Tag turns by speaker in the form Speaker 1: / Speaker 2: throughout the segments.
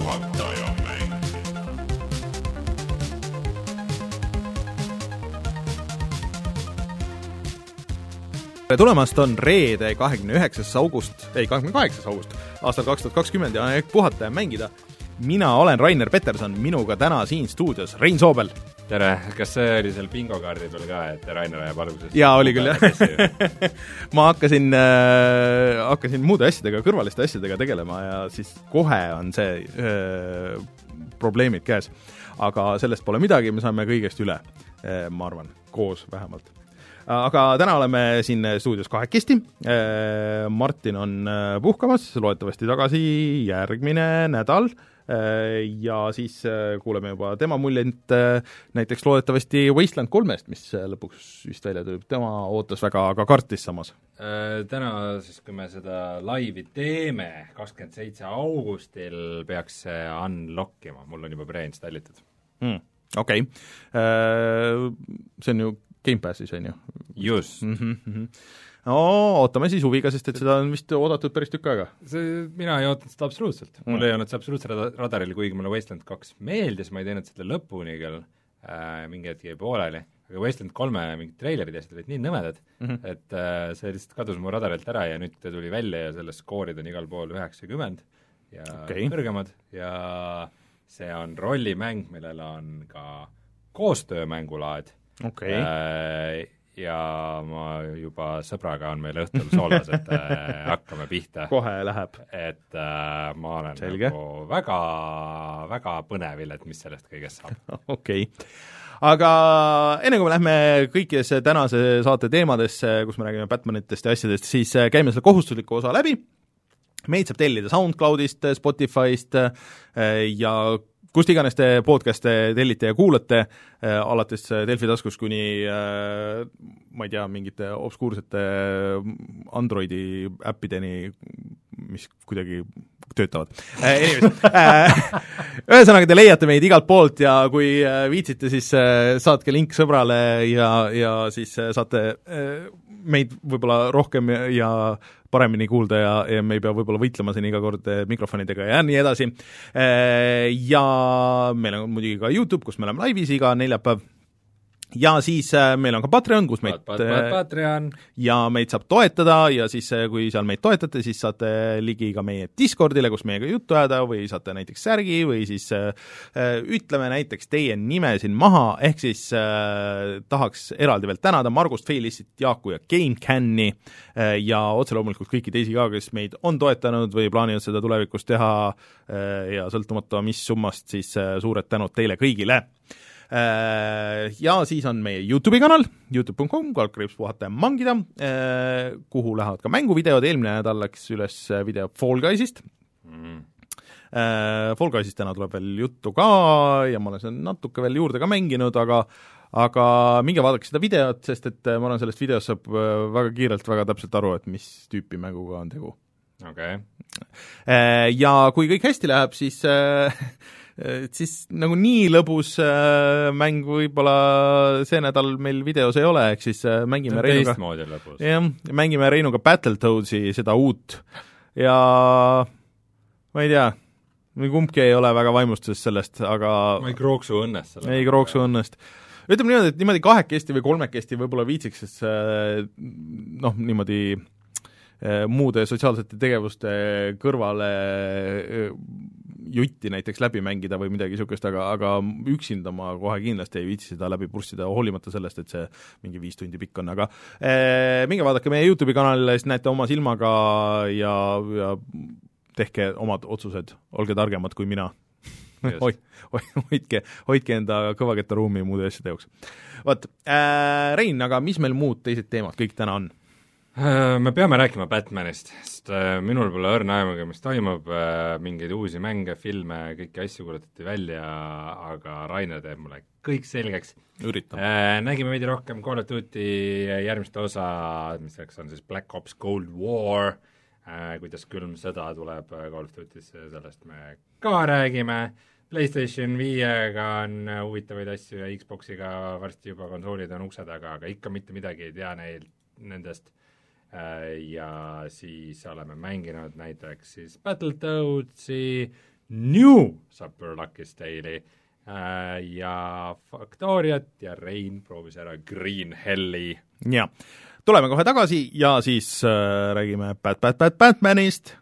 Speaker 1: puhataja mäng.
Speaker 2: tere tulemast, on reede, kahekümne üheksas august, ei, kahekümne kaheksas august aastal kaks tuhat kakskümmend ja on aeg puhata ja mängida. mina olen Rainer Peterson, minuga täna siin stuudios Rein Soobel.
Speaker 3: tere, kas see oli seal bingokaardi peal ka, et Rainer ajab alguses
Speaker 2: jaa, oli küll, jah. ma hakkasin äh,, hakkasin muude asjadega, kõrvaliste asjadega tegelema ja siis kohe on see äh, probleemid käes. aga sellest pole midagi, me saame kõigest üle äh,, ma arvan, koos vähemalt. aga täna oleme siin stuudios kahekesti, Martin on äh, puhkamas, loodetavasti tagasi järgmine nädal äh, ja siis äh, kuuleme juba tema muljeid äh, näiteks loodetavasti Wasteland kolmest, mis äh, lõpuks vist välja tuleb, tema ootas väga, aga kartis samas.
Speaker 3: Äh, täna siis, kui me seda laivi teeme, kakskümmend seitse augustil peaks see unlock ima, mul on juba pre-installitud.
Speaker 2: mm,. okei okay., see on ju Gamepassis, on ju
Speaker 3: just,
Speaker 2: mm. -hmm. No ootame siis huviga, sest et seda on vist oodatud päris tükk aega.
Speaker 3: see, mina ei ootanud seda absoluutselt mm., mul ei olnud see absoluutselt rada- radaril, kuigi mulle Wasteland kaks meeldis, ma ei teinud seda lõpuni küll äh,, mingi hetk jäi pooleli, aga Wasteland kolme mingid treilerid ja asjad olid nii nõmedad mm. -hmm. et äh, see lihtsalt kadus mu radarilt ära ja nüüd ta tuli välja ja selle skoorid on igal pool üheksakümmend ja okay. kõrgemad ja see on rollimäng, millel on ka koostöömängulaad
Speaker 2: okay.,
Speaker 3: Äh, ja ma juba sõbraga on meil õhtul soolas, et äh, hakkame pihta.
Speaker 2: kohe läheb.
Speaker 3: et äh, ma olen
Speaker 2: Selge.
Speaker 3: nagu väga, väga põnevil, et mis sellest kõigest saab.
Speaker 2: okei okay. aga enne kui me lähme kõikidesse tänase saate teemadesse, kus me räägime Batmanitest ja asjadest, siis äh, käime selle kohustusliku osa läbi, meid saab tellida SoundCloudist, Spotify'st äh, ja kust iganes te podcast'e tellite ja kuulate, alates Delfi taskust kuni äh, ma ei tea, mingite obskuursete Androidi äppideni, mis kuidagi töötavad. Ühesõnaga, te leiate meid igalt poolt ja kui äh, viitsite, siis äh, saatke link sõbrale ja, ja siis äh, saate äh, meid võib-olla rohkem ja, paremini kuulda ja, ja me ei pea võib-olla võitlema siin iga kord eh, mikrofonidega ja nii edasi. Ja meil on muidugi ka YouTube, kus me oleme laivis iga neljapäev ja siis äh, meil on ka Patreon, kus meid äh,
Speaker 3: Patreon,
Speaker 2: ja meid saab toetada ja siis, kui seal meid toetate, siis saate ligi ka meie Discordile, kus meiega juttu ajada või saate näiteks särgi või siis äh, äh, ütleme näiteks teie nime siin maha, ehk siis äh, tahaks eraldi veel tänada Margust, Feilissit, Jaaku ja GameCami äh, ja otse loomulikult kõiki teisi ka, kes meid on toetanud või plaanivad seda tulevikus teha äh, ja sõltumata mis summast, siis äh, suured tänud teile kõigile. Äh, ja siis on meie YouTube'i kanal, Youtube.com, kaldkriips puhata ja mangida, äh, kuhu lähevad ka mänguvideod, eelmine nädal läks üles video Fall Guysist
Speaker 3: mm..
Speaker 2: Fall Guysist täna tuleb veel juttu ka ja ma olen seda natuke veel juurde ka mänginud, aga aga minge vaadake seda videot, sest et ma arvan, sellest videost saab väga kiirelt väga täpselt aru, et mis tüüpi mänguga on tegu.
Speaker 3: okei
Speaker 2: okay.. Ja kui kõik hästi läheb, siis et siis nagu nii lõbus äh, mäng võib-olla see nädal meil videos ei ole, ehk siis äh, mängime Reinuga jah, mängime Reinuga Battletoadsi, seda uut. Ja ma ei tea, kumbki ei ole väga vaimustuses sellest, aga
Speaker 3: ma ei krooksu õnnest selle
Speaker 2: ei krooksu õnnest. ütleme niimoodi, et niimoodi kahekesti või kolmekesti võib-olla viitsiks, sest noh, niimoodi äh, muude sotsiaalsete tegevuste kõrvale jutti näiteks läbi mängida või midagi niisugust, aga, aga üksinda ma kohe kindlasti ei viitsi seda läbi purssida, hoolimata sellest, et see mingi viis tundi pikk on, aga eh, minge vaadake meie YouTube'i kanalile, siis näete oma silmaga ja, ja tehke omad otsused, olge targemad kui mina hoi-, hoi-, hoidke, hoidke enda kõvakettaruumi muude asjade jaoks. vot äh,, Rein, aga mis meil muud teised teemad kõik täna on?
Speaker 3: Äh, me peame rääkima Batmanist, sest äh, minul pole õrna aimugi, mis toimub, mingeid uusi mänge, filme, kõiki asju kuulutati välja, aga Rainer teeb mulle kõik selgeks. Nägime veidi rohkem Call of Duty järgmist osa, mis on siis Black Ops Cold War, kuidas külm sõda tuleb Call of Duty'sse, sellest me ka räägime, PlayStation viiega on huvitavaid asju ja Xboxiga varsti juba konsoolid on ukse taga, aga ikka mitte midagi ei tea neil, nendest ja siis oleme mänginud näiteks siis Battletoadsi, New Super Lucky's Tale'i äh, ja Factoriat ja Rein proovis ära Green Helli.
Speaker 2: jaa, tuleme kohe tagasi ja siis äh, räägime Bat-, Bat-, Bat-, Batmanist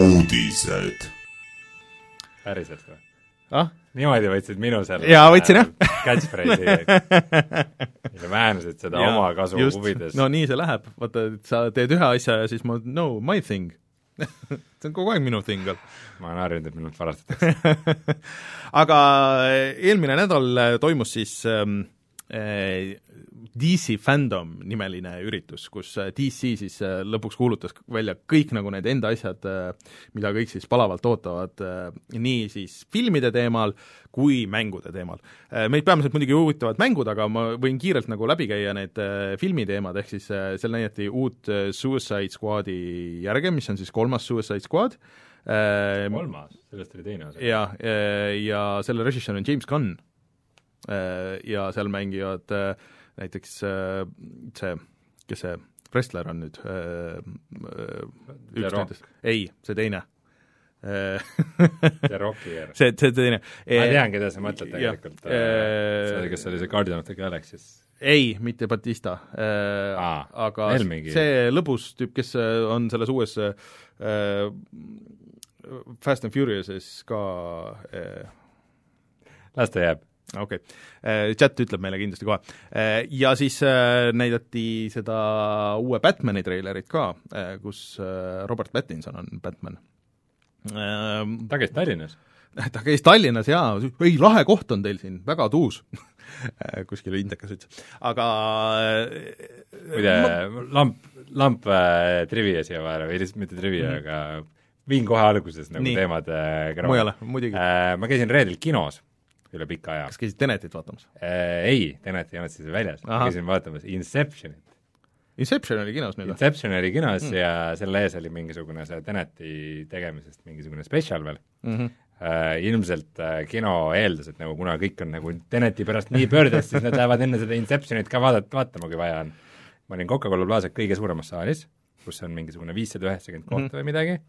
Speaker 1: uudised.
Speaker 3: päriselt või?
Speaker 2: Ah?
Speaker 3: niimoodi võtsid minu selle
Speaker 2: jaa, võtsin jah
Speaker 3: catchphrase'i ja väänasid seda ja, oma kasu just. huvides.
Speaker 2: no nii see läheb, vaata, et sa teed ühe asja ja siis ma, no my thing see on kogu aeg minu thing olnud.
Speaker 3: ma olen harjunud, et minult varastatakse
Speaker 2: aga eelmine nädal toimus siis ähm, äh, DC Fandom nimeline üritus, kus äh, DC siis äh, lõpuks kuulutas välja kõik nagu need enda asjad, äh, mida kõik siis palavalt ootavad, nii siis filmide teemal kui mängude teemal. Meid peamiselt muidugi huvitavad mängud, aga ma võin kiirelt nagu läbi käia need filmiteemad, ehk siis seal näidati uut Suicide Squadi järge, mis on siis kolmas Suicide Squad,
Speaker 3: kolmas, sellest oli teine osa.
Speaker 2: jaa, ja selle režissöör on James Gunn ja seal mängivad äh, näiteks äh, see, kes see wrestler on nüüd, äh, üks nendest, ei, see teine
Speaker 3: The Rockier.
Speaker 2: see, see teine.
Speaker 3: ma tean, keda sa mõtled tegelikult, see, kes oli see Guardian of the Galaxy's.
Speaker 2: ei, mitte Batista äh,, aga Helmingi. see lõbus tüüp, kes on selles uues äh, Fast and Furiouses ka äh,
Speaker 3: las ta jääb
Speaker 2: okei okay., äh, chat ütleb meile kindlasti kohe. Äh, ja siis äh, näidati seda uue Batmani treilerit ka, kus Robert Pattinson on Batman.
Speaker 3: ta käis Tallinnas?
Speaker 2: ta käis Tallinnas jaa, ei lahe koht on teil siin, väga tuus kuskil Indekas ütles, aga
Speaker 3: muide ma..., lamp, lamp äh, trivia siia vahele või lihtsalt mitte trivia mm, aga viin kohe alguses nagu Nii. teemad äh,
Speaker 2: mujale, muidugi
Speaker 3: äh,. Ma käisin reedel kinos üle pika aja.
Speaker 2: kas käisid Tenetit vaatamas
Speaker 3: äh,? Ei, Tenet ei olnud siis väljas, käisin vaatamas Inceptionit.
Speaker 2: Inception oli kinos nüüd
Speaker 3: või? Inception oli kinos mm. ja selle ees oli mingisugune see Teneti tegemisest mingisugune spetsial veel mm. -hmm. Uh, ilmselt uh, kino eeldas, et nagu kuna kõik on nagu Teneti pärast nii pöördes, siis nad lähevad enne seda Inceptionit ka vaadata, vaatama, kui vaja on. ma olin Coca-Cola Plaza kõige suuremas saalis, kus on mingisugune viissada üheksakümmend kohta mm -hmm. või midagi,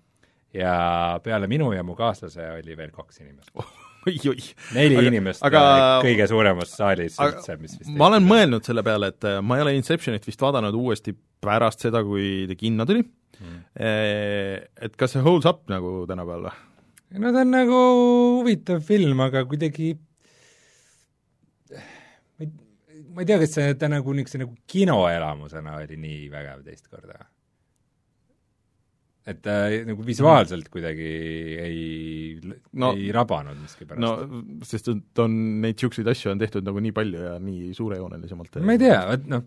Speaker 3: ja peale minu ja mu kaaslase oli veel kaks inimest
Speaker 2: oi-oi.
Speaker 3: neli aga, inimest aga, kõige suuremas saalis üldse, mis vist
Speaker 2: ma olen mõelnud selle peale, et äh, ma ei ole Inceptionit vist vaadanud uuesti pärast seda, kui ta kinno tuli mm., et kas see holds up nagu tänapäeval või?
Speaker 3: no ta on nagu huvitav film, aga kuidagi ma ei, ma ei tea, kas see, ta nagu niisuguse nagu kinoelamusena oli nii vägev teist korda et ta äh, nagu visuaalselt kuidagi ei no,, ei rabanud miskipärast.
Speaker 2: no sest et on neid niisuguseid asju on tehtud nagu nii palju ja nii suurejoonelisemalt.
Speaker 3: ma ei tea, vot noh,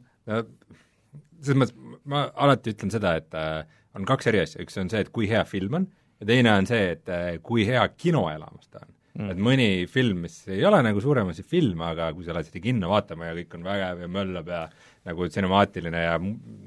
Speaker 3: selles mõttes ma alati ütlen seda, et äh, on kaks eri asja, üks on see, et kui hea film on, ja teine on see, et äh, kui hea kinoelamus ta on mm.. et mõni film, mis ei ole nagu suuremasi film, aga kui sa lähed seda kinno vaatama ja kõik on vägev ja möllab ja nagu cinemaatiline ja,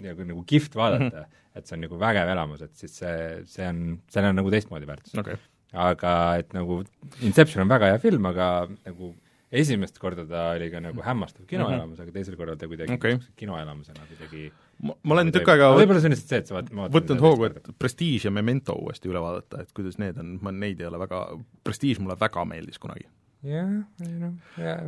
Speaker 3: ja nagu kihvt vaadata mm, -hmm et see on nagu vägev elamus, et siis see, see on, sellel on nagu teistmoodi väärtus.
Speaker 2: Okay..
Speaker 3: aga et nagu Inception on väga hea film, aga nagu esimest korda ta oli ka nagu hämmastav kinoelamus mm, -hmm. aga teisel korral ta kuidagi okay. kinoelamusena kuidagi
Speaker 2: ma, ma olen tükk aega
Speaker 3: võib-olla see on lihtsalt see, et sa vaat-,
Speaker 2: võtnud hoogu, et Prestige ja Memento uuesti üle vaadata, et kuidas need on, ma neid ei ole väga, Prestige mulle väga meeldis kunagi
Speaker 3: jah, ei noh,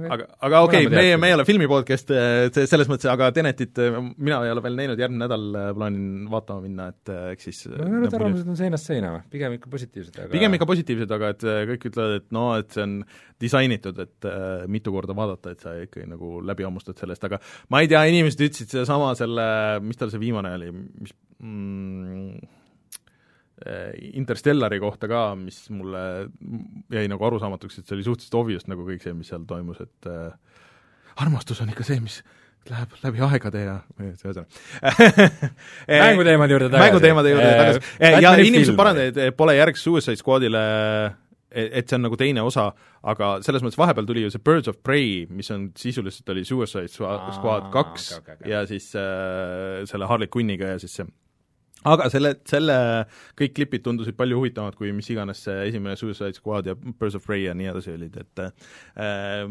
Speaker 2: aga, aga okei okay,, meie, me ei ole filmi podcast, see selles mõttes, aga Tenetit mina ei ole veel näinud, järgmine nädal äh, plaanin vaatama minna, et äh, eks siis
Speaker 3: no need arvamused on seinast seina või, pigem ikka positiivsed, aga
Speaker 2: pigem ikka positiivsed, aga et äh, kõik ütlevad, et no et see on disainitud, et äh, mitu korda vaadata, et sa ikkagi nagu läbi hammustad sellest, aga ma ei tea, inimesed ütlesid sedasama selle, mis tal see viimane oli, mis mm, Äh, Interstellari kohta ka, mis mulle jäi nagu arusaamatuks, et see oli suhteliselt obvious nagu kõik see, mis seal toimus, et äh, armastus on ikka see, mis läheb läbi aegade ja ühesõnaga
Speaker 3: mänguteemade juurde
Speaker 2: tagasi. mänguteemade juurde tagasi äh,. ja inimesed parandavad, pole järg Suicide Squadile et see on nagu teine osa, aga selles mõttes vahepeal tuli ju see Birds of Prey, mis on sisuliselt oli Suicide Squad kaks okay, okay, okay. ja siis äh, selle Harley Quinniga ja siis see aga selle, selle, kõik klipid tundusid palju huvitavamad kui mis iganes see esimene Suicide Squad ja Birds of Prey ja nii edasi olid, et äh,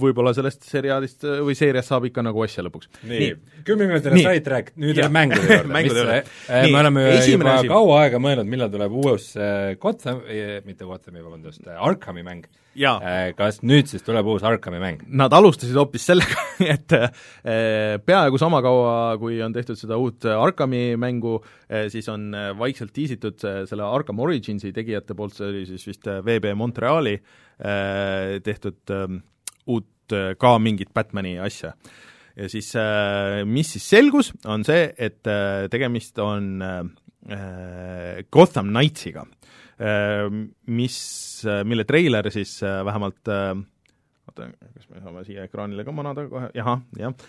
Speaker 2: võib-olla sellest seriaalist või seeriast saab ikka nagu asja lõpuks.
Speaker 3: nii, kümneminutiline sidetrack, nüüd läheb mängude juurde
Speaker 2: mängude juurde.
Speaker 3: Äh, me oleme juba asi. kaua aega mõelnud, millal tuleb uus äh, Gotham, mitte Gothami, vabandust, Arkhami mäng kas nüüd siis tuleb uus Arkami mäng?
Speaker 2: Nad alustasid hoopis sellega, et äh, peaaegu sama kaua, kui on tehtud seda uut Arkami mängu, äh, siis on vaikselt tiisitud selle Arkham Originsi tegijate poolt, see oli siis vist VB Montreali tehtud uut ka mingit Batmani asja. ja siis mis siis selgus, on see, et tegemist on Gotham Knightsiga mis, mille treiler siis äh, vähemalt äh, oota, kas me saame siia ekraanile ka manada kohe, ahah, jah,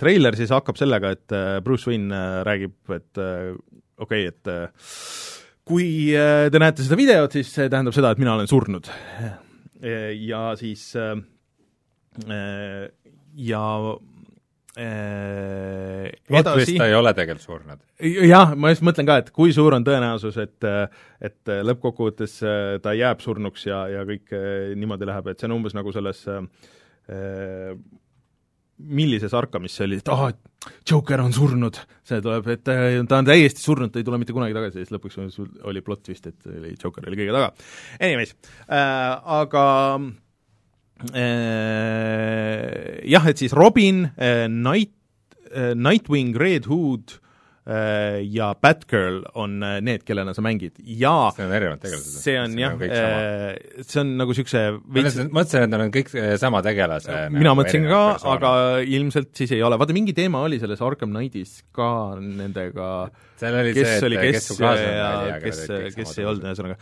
Speaker 2: treiler siis hakkab sellega, et Bruce Wayne räägib, et okei okay,, et kui te näete seda videot, siis see tähendab seda, et mina olen surnud. ja siis ja
Speaker 3: Äh, edasi ta ei ole tegelikult surnud.
Speaker 2: jah, ma just mõtlen ka, et kui suur on tõenäosus, et et lõppkokkuvõttes äh, ta jääb surnuks ja, ja kõik äh, niimoodi läheb, et see on umbes nagu selles äh, millises Arkamis see oli, et ah, Joker on surnud, see tuleb, et ta on täiesti surnud, ta ei tule mitte kunagi tagasi, siis lõpuks oli plott vist, et oli Joker oli kõige taga. Anyways äh,, aga äh, Äh, jah, et siis Robin, äh, Night, äh, Nightwing, Red Hood ja Batgirl on need, kellena sa mängid. Ja
Speaker 3: see on erinevad tegelased?
Speaker 2: see on jah, see on nagu niisuguse
Speaker 3: veits mõtlesin, et nad on kõik sama tegelase
Speaker 2: mina nagu mõtlesin ka, aga ilmselt siis ei ole, vaata mingi teema oli selles Arkham Knightis ka nendega kes
Speaker 3: see,
Speaker 2: oli kes, kes ja kes, kes ei olnud, ühesõnaga.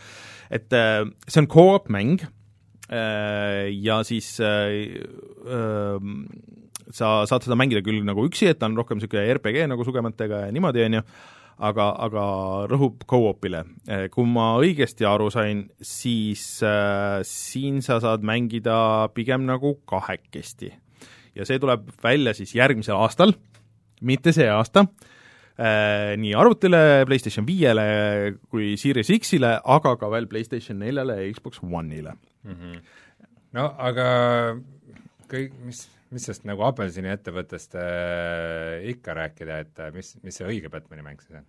Speaker 2: et see on co-op mäng Äh, ja siis äh, äh, sa saad seda mängida küll nagu üksi, et ta on rohkem niisugune RPG nagu sugemetega ja niimoodi, on ju, aga, aga rõhub co-op'ile. Kui ma õigesti aru sain, siis äh, siin sa saad mängida pigem nagu kahekesti. ja see tuleb välja siis järgmisel aastal, mitte see aasta äh,, nii arvutile, PlayStation viiele kui Series X-ile, aga ka veel PlayStation neljale ja Xbox One'ile mm. -hmm.
Speaker 3: no aga kõik, mis, mis sellest nagu Appelsini ettevõttest äh, ikka rääkida, et äh, mis, mis see õige Batmani mäng siis on?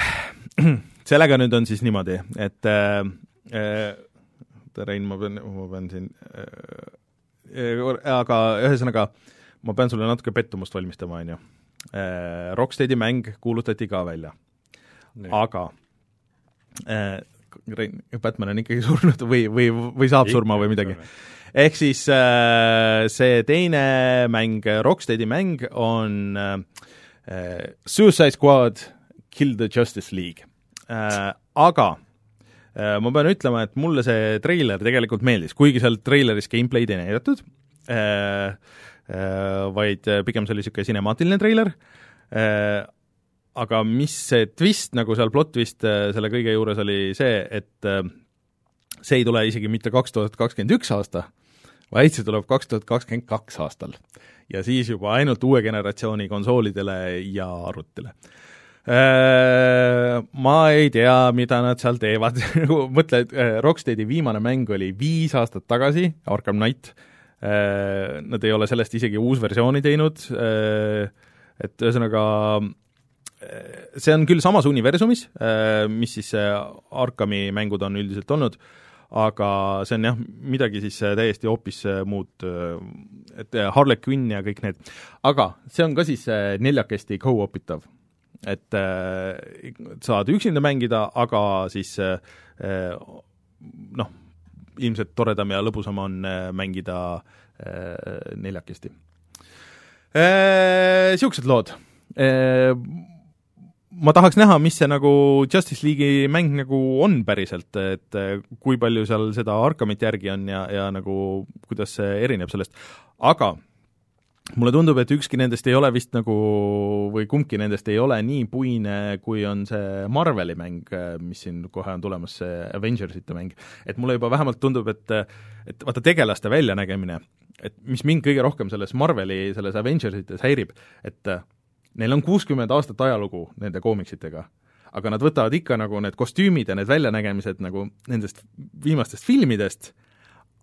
Speaker 2: sellega nüüd on siis niimoodi, et äh, äh, Rein, ma pean, ma pean siin äh, äh, aga ühesõnaga, ma pean sulle natuke pettumust valmistama, on ju. Äh, Rocksteadi mäng kuulutati ka välja, aga äh, Batman on ikkagi surnud või, või, või saab surma või midagi. ehk siis äh, see teine mäng, Rocksteadi mäng on äh, Suicide Squad Kill the Justice League äh,. Aga ma pean ütlema, et mulle see treiler tegelikult meeldis, kuigi seal treileris gameplay'd ei näidatud vaid pigem see oli niisugune sinemaatiline treiler aga mis see twist nagu seal, plot twist äh, selle kõige juures oli see, et äh, see ei tule isegi mitte kaks tuhat kakskümmend üks aasta, vaid see tuleb kaks tuhat kakskümmend kaks aastal. ja siis juba ainult uue generatsiooni konsoolidele ja arvutile. Äh, ma ei tea, mida nad seal teevad nagu mõtle, et Rocksteadi viimane mäng oli viis aastat tagasi, Arkham Knight, nad ei ole sellest isegi uusversiooni teinud, et ühesõnaga see on küll samas universumis, äh, mis siis Arkami mängud on üldiselt olnud, aga see on jah, midagi siis äh, täiesti hoopis äh, muud, et Harley Quinn ja kõik need, aga see on ka siis neljakesti co-op itav. et saad üksinda mängida, aga siis noh, ilmselt toredam ja lõbusam on mängida neljakesti. Niisugused lood ma tahaks näha, mis see nagu Justice League'i mäng nagu on päriselt, et kui palju seal seda Arkhamit järgi on ja, ja nagu kuidas see erineb sellest, aga mulle tundub, et ükski nendest ei ole vist nagu, või kumbki nendest ei ole nii puine, kui on see Marveli mäng, mis siin kohe on tulemas, see Avengersite mäng. et mulle juba vähemalt tundub, et et vaata, tegelaste väljanägemine, et mis mind kõige rohkem selles Marveli, selles Avengersites häirib, et neil on kuuskümmend aastat ajalugu nende koomiksitega, aga nad võtavad ikka nagu need kostüümid ja need väljanägemised nagu nendest viimastest filmidest,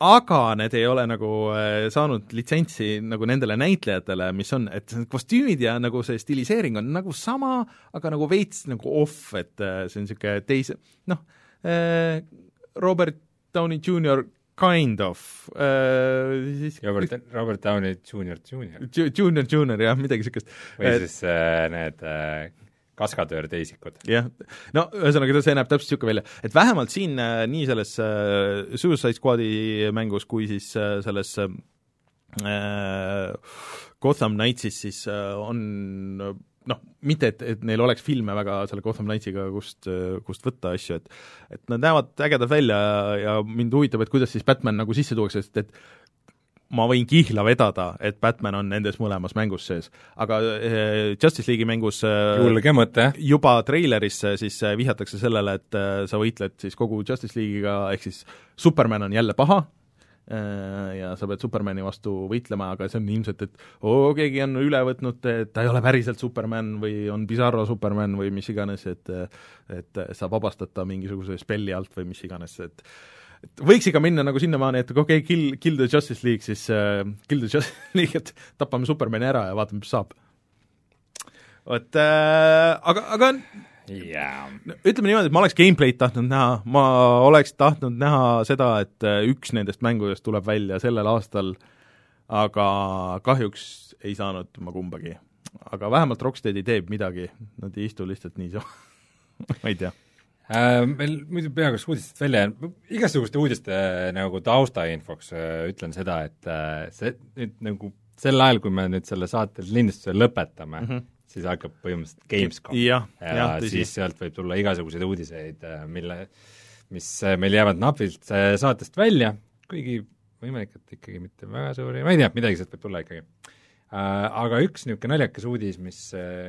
Speaker 2: aga need ei ole nagu äh, saanud litsentsi nagu nendele näitlejatele, mis on, et kostüümid ja nagu see stiliseering on nagu sama, aga nagu veits nagu off, et äh, see on niisugune teise, noh, Robert Downey Jr kind of äh,, siis
Speaker 3: Robert, Robert Downey Jr, Jr.
Speaker 2: Junior, Junior, jah, midagi niisugust.
Speaker 3: või et, siis äh, need äh, kaskadöör-teisikud.
Speaker 2: jah, no ühesõnaga, see näeb täpselt niisugune välja, et vähemalt siin äh, nii selles äh, Suicide Squadi mängus kui siis äh, selles äh, Gotham Knightsis siis äh, on noh, mitte et, et neil oleks filme väga selle Gotham Knightsiga, kust, kust võtta asju, et et nad näevad ägedad välja ja, ja mind huvitab, et kuidas siis Batman nagu sisse tuuakse, sest et ma võin kihla vedada, et Batman on nendes mõlemas mängus sees. aga eh, Justice League'i mängus
Speaker 3: eh, julge mõte.
Speaker 2: juba treileris siis eh, vihjatakse sellele, et sa võitled siis kogu Justice League'iga, ehk siis Superman on jälle paha, Äh, ja sa pead Supermani vastu võitlema, aga see on ilmselt, et oo, keegi on üle võtnud, et ta ei ole päriselt Superman või on Bizarro Superman või mis iganes, et et saab vabastada ta mingisuguse spelli alt või mis iganes, et et võiks ikka minna nagu sinnamaani, et okei okay,, kill, kill the Justice League, siis uh, kill the Justice League, et tapame Supermani ära ja vaatame, mis saab. vot äh, aga, aga
Speaker 3: yeah..
Speaker 2: ütleme niimoodi, et ma oleks gameplay'd tahtnud näha, ma oleks tahtnud näha seda, et äh, üks nendest mängudest tuleb välja sellel aastal, aga kahjuks ei saanud ma kumbagi. aga vähemalt Rocksteadi teeb midagi, nad ei istu lihtsalt niisama. Ma ei tea.
Speaker 3: Äh,. Meil muidu peaaegu uudistest välja jäänud, igasuguste uudiste nagu taustainfoks äh, ütlen seda, et äh, see nüüd nagu sel ajal, kui me nüüd selle saate lindistuse lõpetame mm, -hmm siis hakkab põhimõtteliselt Gamescom.
Speaker 2: ja,
Speaker 3: ja, siis sealt võib tulla igasuguseid uudiseid, äh, mille, mis äh, meil jäävad napilt äh, saatest välja, kuigi võimalik, et ikkagi mitte väga suuri, ma ei tea, midagi sealt võib tulla ikkagi. Aga üks niisugune naljakas uudis, mis,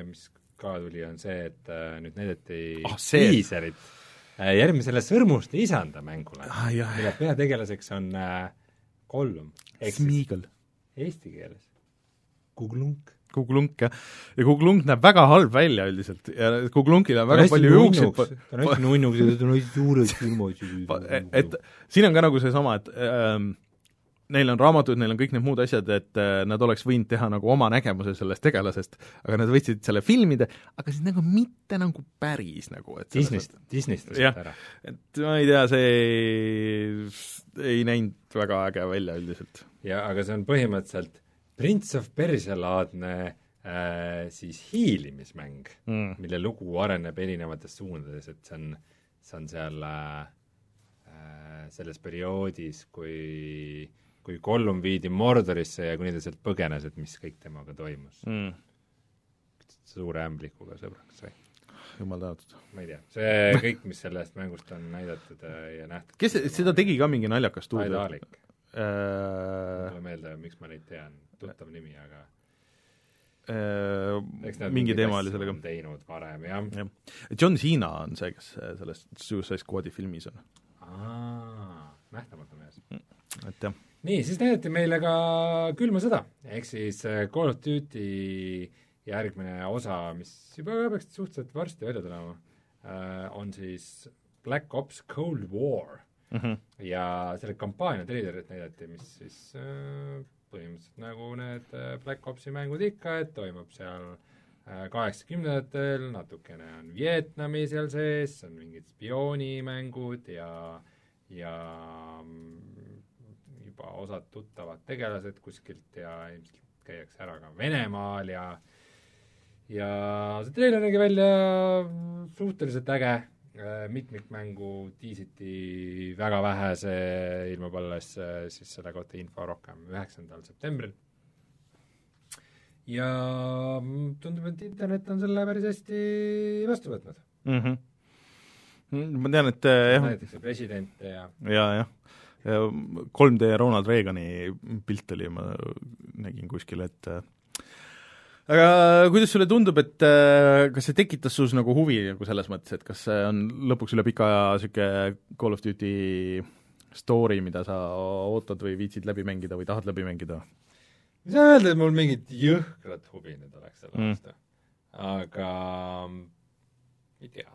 Speaker 3: mis ka tuli, on see, et nüüd näidati
Speaker 2: oh,
Speaker 3: diiserit järgmisele Sõrmuste isanda mängule
Speaker 2: ah,,
Speaker 3: mille peategelaseks on Gollum.
Speaker 2: Smeagol.
Speaker 3: Eesti keeles. Kuglunk
Speaker 2: Kuglunk, jah. ja Kuglunk näeb väga halb välja üldiselt ja Kuglunkil on väga on palju juukseid
Speaker 3: ta on hästi nunnuks ja tal on hästi suured silmad.
Speaker 2: et siin on ka nagu seesama, et ähm, neil on raamatud, neil on kõik need muud asjad, et äh, nad oleks võinud teha nagu oma nägemuse sellest tegelasest, aga nad võtsid selle filmida, aga siis nagu mitte nagu päris nagu, et
Speaker 3: Disneyst, Disneyst
Speaker 2: võtsid ära. et ma ei tea, see ei, ei näinud väga äge välja üldiselt.
Speaker 3: jaa, aga see on põhimõtteliselt Prince of Persia laadne äh, siis hiilimismäng mm., mille lugu areneb erinevates suundades, et see on, see on seal äh, äh, selles perioodis, kui, kui Gollum viidi Mordorisse ja kuni ta sealt põgenes, et mis kõik temaga toimus mm.. suure ämblikuga sõbraks sai
Speaker 2: jumal tänatud.
Speaker 3: ma ei tea, see kõik, mis sellest mängust on näidatud äh, ja nähtud
Speaker 2: kes, seda tegi ka mingi naljakas stuudio?
Speaker 3: Aid Aalik äh.... mul ei meelde, miks ma neid tean tuttav nimi, aga
Speaker 2: äh, mingi teema oli sellega.
Speaker 3: teinud varem, jah ja..
Speaker 2: John Cena on see, kes selles Suicide Squadi filmis on.
Speaker 3: nähtamatu mees.
Speaker 2: Mm, et jah.
Speaker 3: nii, siis näidati meile ka külma sõda, ehk siis äh, Call of Duty järgmine osa, mis juba peaks suhteliselt varsti välja tulema, äh, on siis Black Ops Cold War mm. -hmm. ja selle kampaania treilerit näidati, mis siis äh, põhimõtteliselt nagu need äh, Black Opsi mängud ikka, et toimub seal äh, kaheksakümnendatel, natukene on Vietnami seal sees, on mingid spioonimängud ja, ja mm, juba osad tuttavad tegelased kuskilt ja ilmselt käiakse ära ka Venemaal ja ja see treiler nägi välja suhteliselt äge mitmikmängu tiisiti väga vähese ilmub alles äh, siis selle kohta info rohkem üheksandal septembril. ja mm, tundub, et internet on selle päris hästi vastu võtnud
Speaker 2: mm. -hmm. ma tean, et äh, jah
Speaker 3: näidatakse presidente ja
Speaker 2: ja, jah. 3D Ronald Reagani pilt oli, ma nägin kuskil, et aga kuidas sulle tundub, et äh, kas see tekitas sus nagu huvi nagu selles mõttes, et kas see on lõpuks üle pika aja niisugune Call of Duty story, mida sa ootad või viitsid läbi mängida või tahad läbi mängida?
Speaker 3: ei saa öelda, et mul mingit jõhkrat huvi nüüd oleks selle mm. vastu. aga ei tea,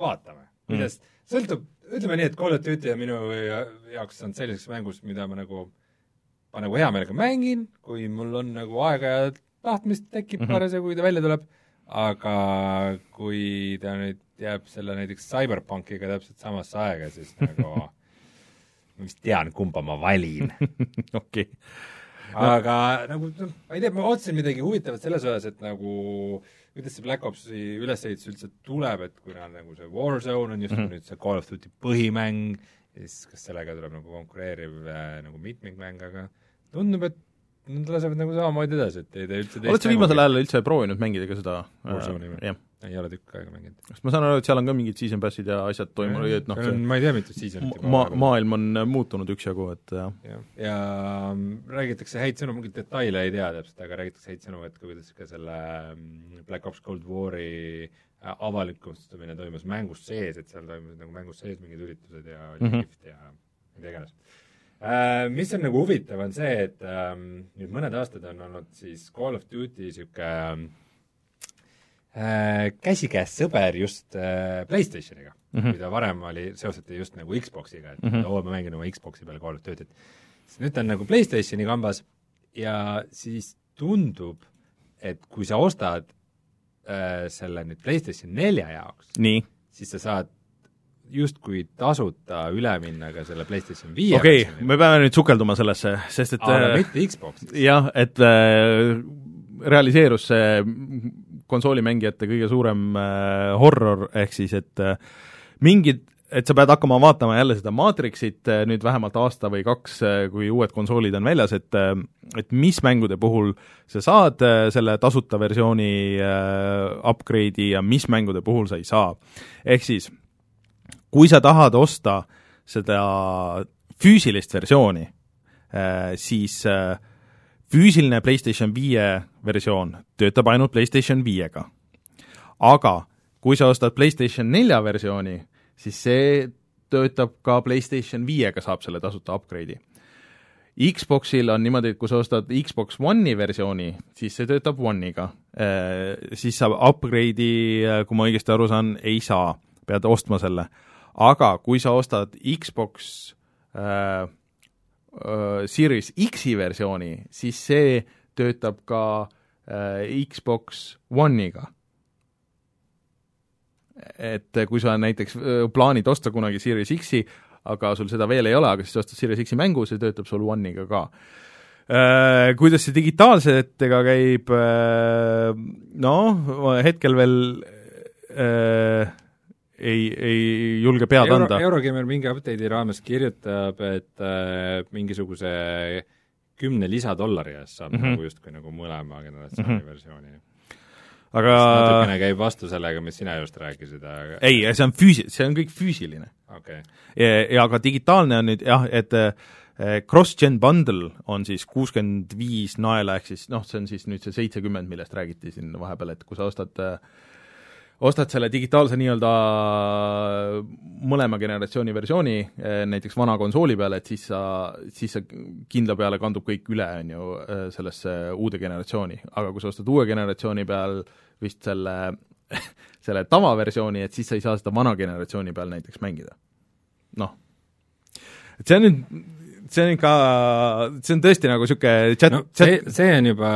Speaker 3: vaatame, kuidas mm., sõltub, ütleme nii, et Call of Duty on minu ja- jaoks saanud selliseks mängus, mida ma nagu, ma nagu hea meelega mängin, kui mul on nagu aega ja tahtmist tekib mm. -hmm. parasjagu, kui ta välja tuleb, aga kui ta nüüd jääb selle näiteks CyberPunkiga täpselt samasse aega, siis nagu ma vist tean, kumba ma valin
Speaker 2: okei,
Speaker 3: aga nagu noh, ma ei tea, ma ootasin midagi huvitavat selles osas, et nagu kuidas see Black Opsi ülesehitus üldse tuleb, et kuna nagu see Warzone on just mm. -hmm. nüüd see Call of Duty põhimäng, siis kas sellega tuleb nagu konkureeriv äh, nagu mitmikmäng, aga tundub, et nad lasevad nagu samamoodi edasi, et ei tee üldse
Speaker 2: oled sa viimasel ajal üldse proovinud mängida ka seda
Speaker 3: Warzone'i või?
Speaker 2: jah,
Speaker 3: ei ole tükk aega mänginud.
Speaker 2: sest ma saan aru, et seal on ka mingid season pass'id ja asjad toimunud, et noh, see
Speaker 3: ma ei tea, mitu seasonit juba
Speaker 2: ma-, maailm on muutunud üksjagu, et jah.
Speaker 3: jah, ja mm, räägitakse häid sõnu, mingeid detaile ei tea täpselt, aga räägitakse häid sõnu, et kuidas ka selle mm, Black Ops Cold War'i äh, avalikustamine toimus mängus sees, et seal toimusid nagu mängus sees mingid üritused ja oli
Speaker 2: Mhm.
Speaker 3: kihvt ja mida iganes. Mis on nagu huvitav, on see, et ähm, nüüd mõned aastad on olnud siis Call of Duty niisugune äh, käsikäes sõber just äh, PlayStationiga mm. -hmm. mida varem oli, seostati just nagu Xboxiga, et mm. -hmm. oo, ma mängin oma Xboxi peal Call of Duty't. siis nüüd ta on nagu PlayStationi kambas ja siis tundub, et kui sa ostad äh, selle nüüd PlayStation nelja jaoks, siis sa saad justkui tasuta üle minna ka selle PlayStation viie
Speaker 2: okei okay,, me peame nüüd sukelduma sellesse, sest et
Speaker 3: aga
Speaker 2: äh,
Speaker 3: mitte Xboxis.
Speaker 2: jah, et äh, realiseerus see konsoolimängijate kõige suurem äh, horror, ehk siis et äh, mingid, et sa pead hakkama vaatama jälle seda Matrixit äh, nüüd vähemalt aasta või kaks äh,, kui uued konsoolid on väljas, et äh, et mis mängude puhul sa saad selle tasuta versiooni upgrade'i ja mis mängude puhul sa ei saa. ehk siis kui sa tahad osta seda füüsilist versiooni, siis äh, füüsiline PlayStation viie versioon töötab ainult PlayStation viiega. aga kui sa ostad PlayStation nelja versiooni, siis see töötab ka PlayStation viiega, saab selle tasuta upgrade'i. Xboxil on niimoodi, et kui sa ostad Xbox One'i versiooni, siis see töötab One'iga. Siis sa upgrade'i, kui ma õigesti aru saan, ei saa, pead ostma selle. Aga kui sa ostad Xbox äh, äh, Series X-i versiooni, siis see töötab ka äh, Xbox One'iga. et kui sa näiteks äh, plaanid osta kunagi Series X-i, aga sul seda veel ei ole, aga siis ostad Series X-i mängu, see töötab sul One'iga ka. Kuidas see digitaalsetega käib, noh, hetkel veel äh, ei, ei julge pead
Speaker 3: Euro,
Speaker 2: anda.
Speaker 3: Eurogeimer mingi update'i raames kirjutab, et äh, mingisuguse kümne lisadollari eest saab mm. -hmm. nagu justkui nagu mõlema generatsiooni mm. -hmm. versiooni.
Speaker 2: aga
Speaker 3: natukene käib vastu sellega, mis sina just rääkisid, aga
Speaker 2: ei, see on füüsi-, see on kõik füüsiline.
Speaker 3: okay.,
Speaker 2: ja, ka digitaalne on nüüd jah, et eh, cross-gen bundle on siis kuuskümmend viis naela, ehk siis noh, see on siis nüüd see seitsekümmend, millest räägiti siin vahepeal, et kui sa ostad eh, ostad selle digitaalse nii-öelda mõlema generatsiooni versiooni eh, näiteks vana konsooli peale, et siis sa, siis sa kindla peale kandub kõik üle, on ju, sellesse uude generatsiooni. aga kui sa ostad uue generatsiooni peal vist selle selle tavaversiooni, et siis sa ei saa seda vana generatsiooni peal näiteks mängida. noh, et see on nüüd, see on ikka, see on tõesti nagu niisugune chat
Speaker 3: no
Speaker 2: chat
Speaker 3: see, see on juba,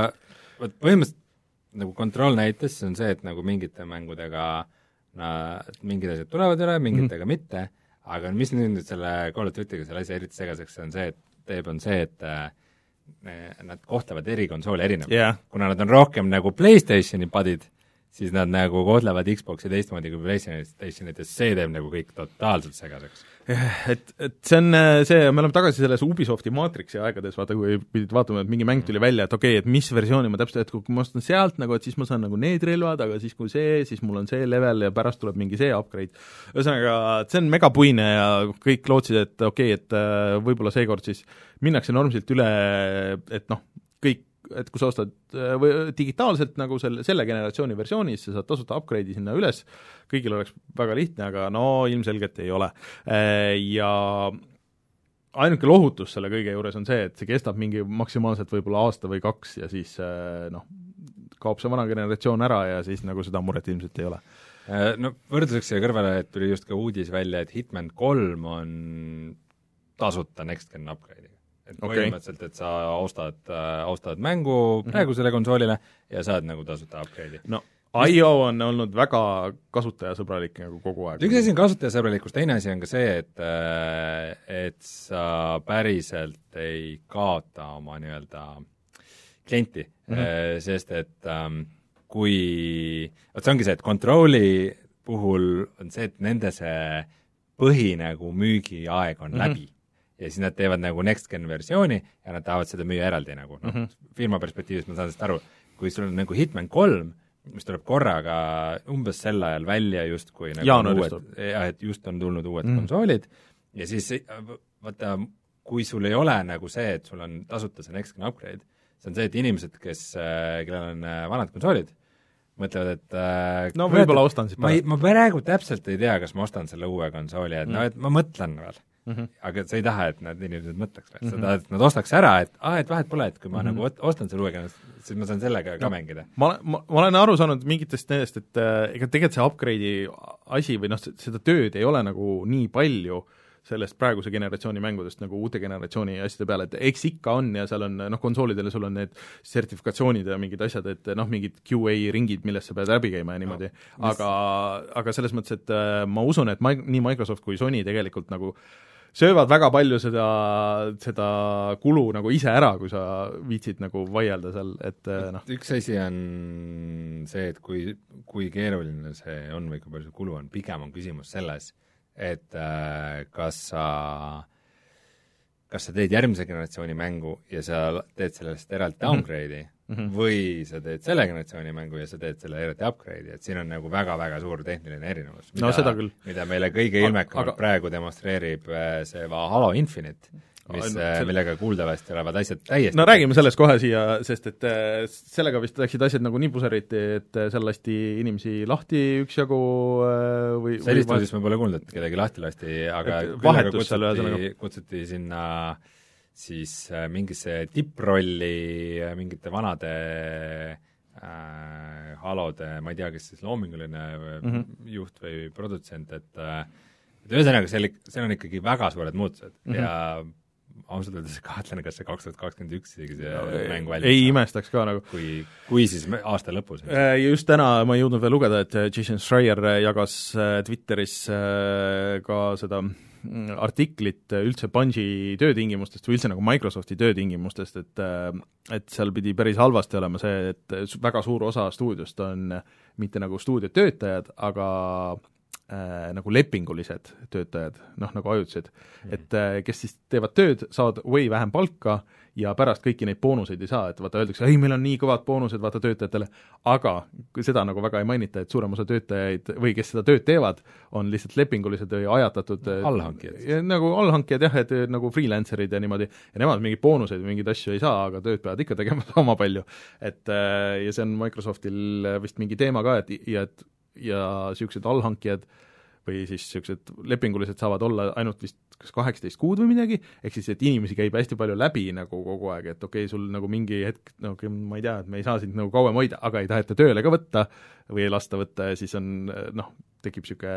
Speaker 3: vot põhimõtteliselt nagu kontroll näitas, see on see, et nagu mingite mängudega nad, mingid asjad tulevad üle, mingitega mm -hmm. mitte, aga mis nüüd selle Call of Duty'ga selle asja eriti segaseks on see, et teeb, on see, et äh, nad kohtlevad eri konsoole erinevalt
Speaker 2: jah,
Speaker 3: kuna nad on rohkem nagu PlayStationi padid, siis nad nagu kohtlevad Xbox'i teistmoodi kui PlayStationit ja see teeb nagu kõik totaalselt segaseks.
Speaker 2: et, et see on see, me oleme tagasi selles Ubisofti Matrixi aegades, vaata kui pidid vaatama, et mingi mäng tuli välja, et okei okay,, et mis versiooni ma täpselt, et kui ma ostan sealt nagu, et siis ma saan nagu need relvad, aga siis kui see, siis mul on see level ja pärast tuleb mingi see upgrade. ühesõnaga, see on megapuine ja kõik lootsid, et okei okay,, et äh, võib-olla seekord siis minnakse normaalselt üle, et noh, kõik et kui sa ostad äh, või digitaalselt nagu selle, selle generatsiooni versiooni, siis sa saad tasuta upgrade'i sinna üles, kõigil oleks väga lihtne, aga no ilmselgelt ei ole. Ja ainuke lohutus selle kõige juures on see, et see kestab mingi maksimaalselt võib-olla aasta või kaks ja siis äh, noh, kaob see vana generatsioon ära ja siis nagu seda muret ilmselt ei ole.
Speaker 3: Äh, no võrdluseks siia kõrvale, et tuli just ka uudis välja, et Hitman kolm on tasuta next-gen upgrade'iga. Et
Speaker 2: Okei.
Speaker 3: põhimõtteliselt, et sa ostad äh,, ostad mängu
Speaker 2: Mhm.
Speaker 3: praegusele konsoolile ja saad nagu tasuta upgrade'i.
Speaker 2: no IO on olnud väga kasutajasõbralik nagu kogu aeg.
Speaker 3: üks asi on kasutajasõbralikkus, teine asi on ka see, et äh, et sa päriselt ei kaota oma nii-öelda klienti mm. -hmm. sest et ähm, kui, vot see ongi see, et Controli puhul on see, et nende see põhi nagu müügiaeg on mm -hmm. läbi ja siis nad teevad nagu next-gen versiooni ja nad tahavad seda müüa eraldi nagu noh mm -hmm., firma perspektiivist ma saan sellest aru, kui sul on nagu Hitman kolm, mis tuleb korraga umbes sel ajal välja justkui nagu uued, jah, et just on tulnud uued mm. Konsoolid ja siis vaata, kui sul ei ole nagu see, et sul on tasuta see next gen upgrade, see on see, et inimesed, kes, kellel on äh, vanad konsoolid, mõtlevad, et äh,
Speaker 2: no võib-olla ostan siis
Speaker 3: ma ei, ma praegu täpselt ei tea, kas ma ostan selle uue konsooli, et mm. no et ma mõtlen veel
Speaker 2: mm. -hmm.
Speaker 3: aga sa ei taha, et need inimesed mõtleks veel mm, -hmm. sa tahad, et nad ostaks ära, et aa, et vahet pole, et kui ma mm -hmm. nagu ostan selle uue konsooli, siis ma saan sellega ka mängida.
Speaker 2: ma olen, ma, ma olen aru saanud mingitest nendest, et äh, ega tegelikult see upgrade'i asi või noh, seda tööd ei ole nagu nii palju sellest praeguse generatsiooni mängudest nagu uute generatsiooni asjade peale, et eks ikka on ja seal on noh, konsoolidel sul on need sertifikatsioonid ja mingid asjad, et noh, mingid QA ringid, millest sa pead läbi käima ja niimoodi no, aga, aga selles mõttes, et äh, ma usun, et mi-, nii Microsoft kui Sony tegelikult nagu söövad väga palju seda, seda kulu nagu ise ära, kui sa viitsid nagu vaielda seal, et äh, noh,
Speaker 3: üks asi on see, et kui, kui keeruline see on või kui palju see kulu on, pigem on küsimus selles, et äh, kas sa, kas sa teed järgmise generatsiooni mängu ja sa teed sellest eraldi downgrade'i mm -hmm. Või sa teed selle generatsiooni mängu ja sa teed selle eraldi upgrade'i, et siin on nagu väga-väga suur tehniline erinevus.
Speaker 2: No seda küll.
Speaker 3: mida meile kõige ilmekamalt
Speaker 2: aga-
Speaker 3: praegu demonstreerib äh, see Halo Infinite, mis
Speaker 2: no
Speaker 3: äh, millega kuuldavasti olevad asjad täiesti
Speaker 2: no räägime sellest kohe siia, sest et äh, sellega vist läksid asjad nagu nii puseriti, et äh, seal lasti inimesi lahti üksjagu äh, või
Speaker 3: sellist uudist ma pole kuulnud, et kedagi lahti lasti, aga
Speaker 2: vahetus seal ühesõnaga.
Speaker 3: kutsuti sinna siis äh, mingisse tipprolli äh, mingite vanade äh, halode, ma ei tea, kes siis loominguline mm. -hmm. juht või produtsent, et äh, et ühesõnaga, seal, seal on ikkagi väga suured muutused mm. -hmm. ja ausalt öeldes kahtlen, kas see kaks tuhat kakskümmend üks isegi see mäng valmis
Speaker 2: ei imestaks ka nagu
Speaker 3: kui, kui siis aasta lõpus.
Speaker 2: Äh, just täna ma ei jõudnud veel lugeda, et äh, Jason Schreier äh, jagas äh, Twitteris äh, ka seda mm, artiklit üldse Bungi töötingimustest või üldse nagu Microsofti töötingimustest, et äh, et seal pidi päris halvasti olema see, et väga suur osa stuudiost on mitte nagu stuudiotöötajad, aga äh, nagu lepingulised töötajad, noh nagu ajutised mm., et äh, kes siis teevad tööd, saavad way vähem palka ja pärast kõiki neid boonuseid ei saa, et vaata, öeldakse, ei, meil on nii kõvad boonused, vaata, töötajatele, aga seda nagu väga ei mainita, et suurem osa töötajaid või kes seda tööd teevad, on lihtsalt lepingulised või ajatatud äh,
Speaker 3: allhankijad.
Speaker 2: ja nagu allhankijad jah, et äh, nagu freelancer'id ja niimoodi, ja nemad mingeid boonuseid või mingeid asju ei saa, aga tööd peavad ikka tegema sama palju. et äh, ja see on Microsoftil äh, vist mingi teema ka, et ja et ja niisugused allhankijad või siis niisugused lepingulised saavad olla ainult vist kas kaheksateist kuud või midagi, ehk siis et inimesi käib hästi palju läbi nagu kogu aeg, et okei okay,, sul nagu mingi hetk, no okei, ma ei tea, et me ei saa sind nagu kauem hoida, aga ei taheta tööle ka võtta või ei lasta võtta ja siis on noh, tekib niisugune